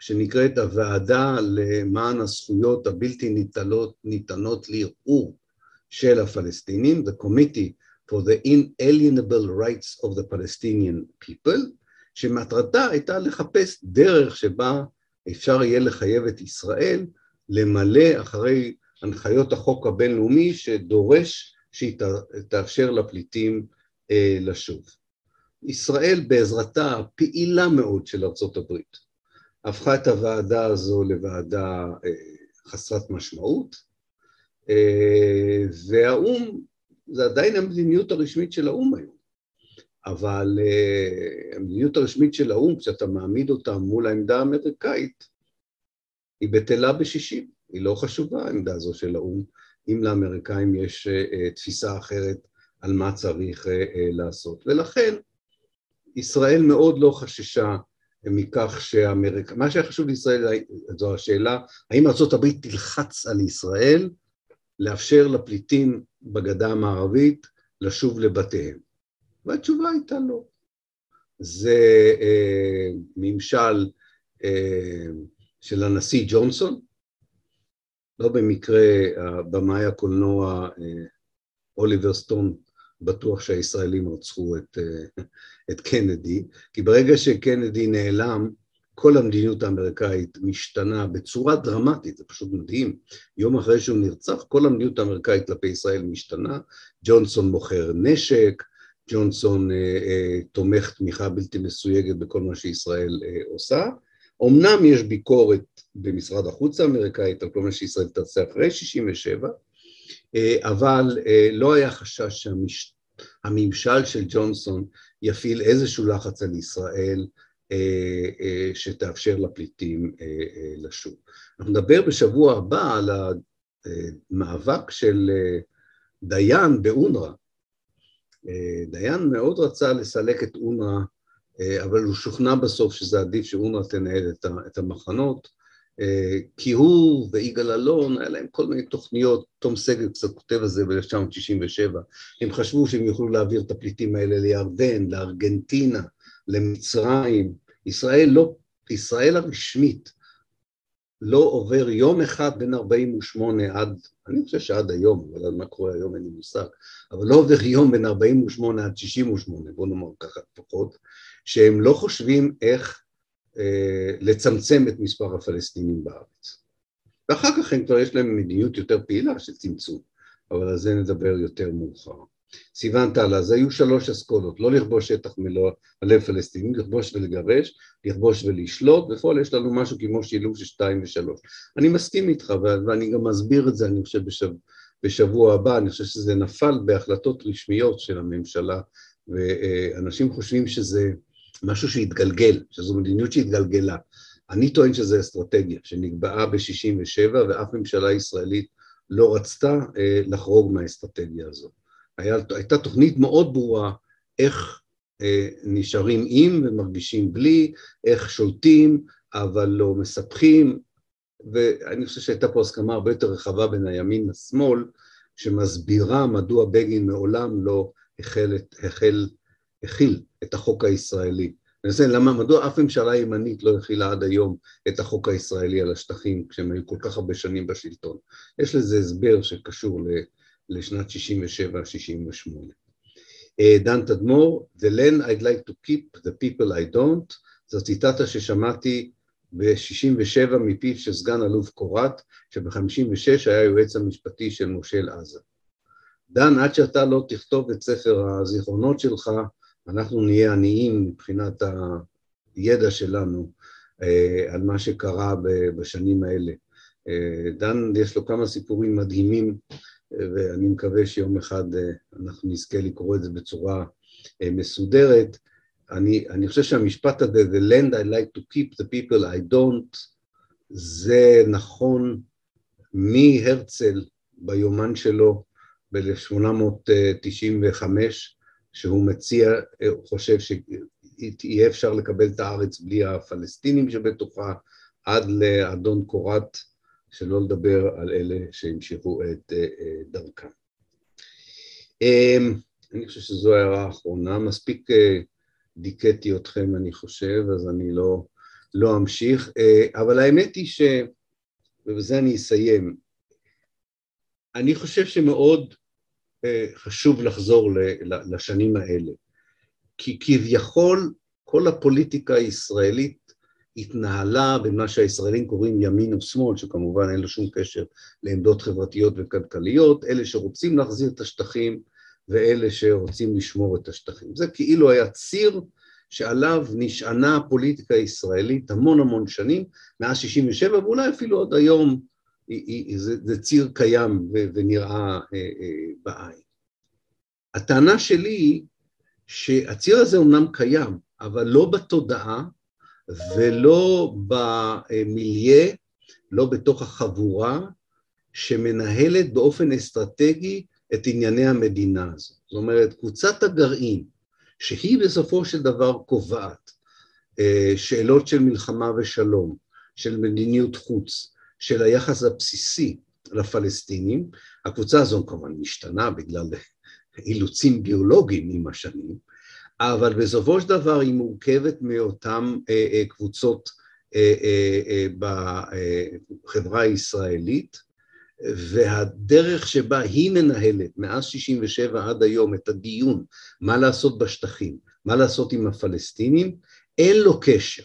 שנקראת הוועדה למען הזכויות הבלתי ניתנות, ניתנות לערעור של הפלסטינים, The Committee for the Inalienable Rights of the Palestinian People, שמטרתה הייתה לחפש דרך שבה אפשר יהיה לחייב את ישראל למלא אחרי הנחיות החוק הבינלאומי שדורש שהיא תאפשר לפליטים אה, לשוב. ישראל בעזרתה הפעילה מאוד של ארצות הברית. הפכה את הוועדה הזו לוועדה אה, חסרת משמעות אה, והאו"ם, זה עדיין המדיניות הרשמית של האו"ם היום. אבל uh, המדיניות הרשמית של האו"ם, כשאתה מעמיד אותה מול העמדה האמריקאית, היא בטלה בשישים, היא לא חשובה העמדה הזו של האו"ם, אם לאמריקאים יש תפיסה אחרת על מה צריך לעשות. ולכן ישראל מאוד לא חששה מכך שאמריקה, מה שהיה חשוב לישראל זו השאלה, האם ארה"ב תלחץ על ישראל לאפשר לפליטים בגדה המערבית לשוב לבתיהם. והתשובה הייתה לא. זה אה, ממשל אה, של הנשיא ג'ונסון, לא במקרה במאי הקולנוע אה, אוליבר סטון בטוח שהישראלים רצחו את, אה, את קנדי, כי ברגע שקנדי נעלם, כל המדיניות האמריקאית משתנה בצורה דרמטית, זה פשוט מדהים. יום אחרי שהוא נרצח, כל המדיניות האמריקאית כלפי ישראל משתנה, ג'ונסון מוכר נשק, ג'ונסון אה, אה, תומך תמיכה בלתי מסויגת בכל מה שישראל אה, עושה. אמנם יש ביקורת במשרד החוץ האמריקאית על כל מה שישראל תעשה אחרי 67', אבל לא היה חשש שהממשל של ג'ונסון יפעיל איזשהו לחץ על ישראל שתאפשר לפליטים לשוב. אנחנו נדבר בשבוע הבא על המאבק של דיין באונר"א אה, דיין מאוד רצה לסלק את אונר"א, אה, אבל הוא שוכנע בסוף שזה עדיף שאונר"א תנהל את המחנות, אה, כי הוא ויגאל אלון, היה להם כל מיני תוכניות, תום סגל קצת כותב על זה ב-1997, הם חשבו שהם יוכלו להעביר את הפליטים האלה לירדן, לארגנטינה, למצרים, ישראל לא, ישראל הרשמית לא עובר יום אחד בין 48' עד אני חושב שעד היום, אבל מה קורה היום אין לי מושג, אבל לא עובר יום בין 48 עד 68, בוא נאמר ככה לפחות, שהם לא חושבים איך אה, לצמצם את מספר הפלסטינים בארץ. ואחר כך הם כבר יש להם מדיניות יותר פעילה של צמצום, אבל על זה נדבר יותר מאוחר. סיוון טל, אז היו שלוש אסכולות, לא לכבוש שטח מלוא הלב פלסטיני, לכבוש ולגרש, לכבוש ולשלוט, בפועל יש לנו משהו כמו שילוב של שתיים ושלוש. אני מסכים איתך, ואני גם מסביר את זה, אני חושב, בשבוע, בשבוע הבא, אני חושב שזה נפל בהחלטות רשמיות של הממשלה, ואנשים חושבים שזה משהו שהתגלגל, שזו מדיניות שהתגלגלה. אני טוען שזו אסטרטגיה שנקבעה ב-67' ואף ממשלה ישראלית לא רצתה אה, לחרוג מהאסטרטגיה הזו. היה, הייתה תוכנית מאוד ברורה איך אה, נשארים עם ומרגישים בלי, איך שולטים אבל לא מספחים, ואני חושב שהייתה פה הסכמה הרבה יותר רחבה בין הימין לשמאל, שמסבירה מדוע בגין מעולם לא החל, החל, הכיל את החוק הישראלי. רוצה למה, מדוע אף ממשלה ימנית לא הכילה עד היום את החוק הישראלי על השטחים כשהם היו כל כך הרבה שנים בשלטון? יש לזה הסבר שקשור לשנת 67-68. אה, דן תדמור, The land I'd like to keep, the people I don't, זו ציטטה ששמעתי ב-67 מפיו של סגן אלוף קורת, שב-56 היה יועץ המשפטי של מושל עזה. דן, עד שאתה לא תכתוב את ספר הזיכרונות שלך, אנחנו נהיה עניים מבחינת הידע שלנו אה, על מה שקרה בשנים האלה. אה, דן, יש לו כמה סיפורים מדהימים, ואני מקווה שיום אחד אה, אנחנו נזכה לקרוא את זה בצורה מסודרת. אני, אני חושב שהמשפט הזה, The land I like to keep, the people I don't, זה נכון מהרצל ביומן שלו ב-1895, שהוא מציע, הוא חושב שיהיה אפשר לקבל את הארץ בלי הפלסטינים שבתוכה, עד לאדון קורת, שלא לדבר על אלה שהמשיכו את אה, אה, דרכם. אמ, אני חושב שזו הערה האחרונה, מספיק אה, דיכאתי אתכם אני חושב, אז אני לא, לא אמשיך, אבל האמת היא ש... ובזה אני אסיים, אני חושב שמאוד חשוב לחזור לשנים האלה, כי כביכול כל הפוליטיקה הישראלית התנהלה במה שהישראלים קוראים ימין ושמאל, שכמובן אין לו שום קשר לעמדות חברתיות וכלכליות, אלה שרוצים להחזיר את השטחים ואלה שרוצים לשמור את השטחים. זה כאילו היה ציר שעליו נשענה הפוליטיקה הישראלית המון המון שנים, מאז 67' ואולי אפילו עד היום זה, זה ציר קיים ונראה אה, אה, בעין. הטענה שלי היא שהציר הזה אומנם קיים, אבל לא בתודעה ולא במיליה, לא בתוך החבורה שמנהלת באופן אסטרטגי את ענייני המדינה הזו. זאת אומרת, קבוצת הגרעין, שהיא בסופו של דבר קובעת אה, שאלות של מלחמה ושלום, של מדיניות חוץ, של היחס הבסיסי לפלסטינים, הקבוצה הזו כמובן משתנה בגלל אילוצים ביולוגיים עם השנים, אבל בסופו של דבר היא מורכבת מאותן אה, אה, קבוצות אה, אה, אה, בחברה הישראלית, והדרך שבה היא מנהלת מאז 67' עד היום את הדיון מה לעשות בשטחים, מה לעשות עם הפלסטינים, אין לו קשר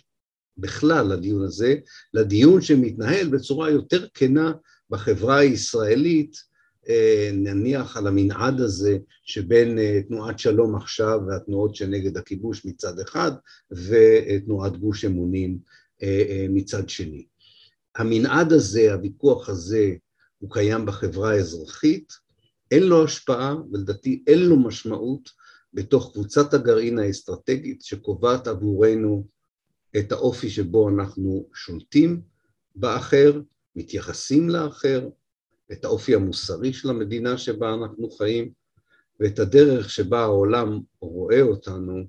בכלל לדיון הזה, לדיון שמתנהל בצורה יותר כנה בחברה הישראלית, אה, נניח על המנעד הזה שבין אה, תנועת שלום עכשיו והתנועות שנגד הכיבוש מצד אחד ותנועת גוש אמונים אה, מצד שני. המנעד הזה, הוויכוח הזה, הוא קיים בחברה האזרחית, אין לו השפעה ולדעתי אין לו משמעות בתוך קבוצת הגרעין האסטרטגית שקובעת עבורנו את האופי שבו אנחנו שולטים באחר, מתייחסים לאחר, את האופי המוסרי של המדינה שבה אנחנו חיים ואת הדרך שבה העולם רואה אותנו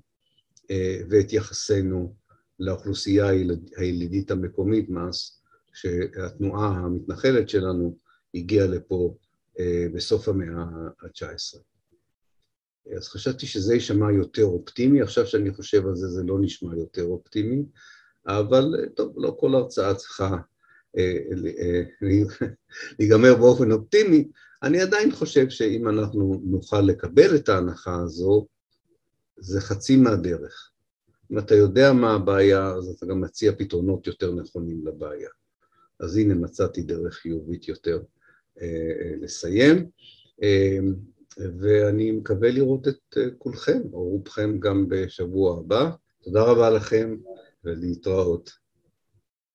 אה, ואת יחסנו לאוכלוסייה הילידית המקומית מאז שהתנועה המתנחלת שלנו הגיעה לפה אה, בסוף המאה ה-19. אז חשבתי שזה יישמע יותר אופטימי, עכשיו שאני חושב על זה זה לא נשמע יותר אופטימי, אבל טוב, לא כל הרצאה צריכה להיגמר באופן אופטימי, אני עדיין חושב שאם אנחנו נוכל לקבל את ההנחה הזו, זה חצי מהדרך. אם אתה יודע מה הבעיה, אז אתה גם מציע פתרונות יותר נכונים לבעיה. אז הנה מצאתי דרך חיובית יותר אה, אה, לסיים, אה, ואני מקווה לראות את אה, כולכם, או רובכם גם בשבוע הבא. תודה רבה לכם ולהתראות.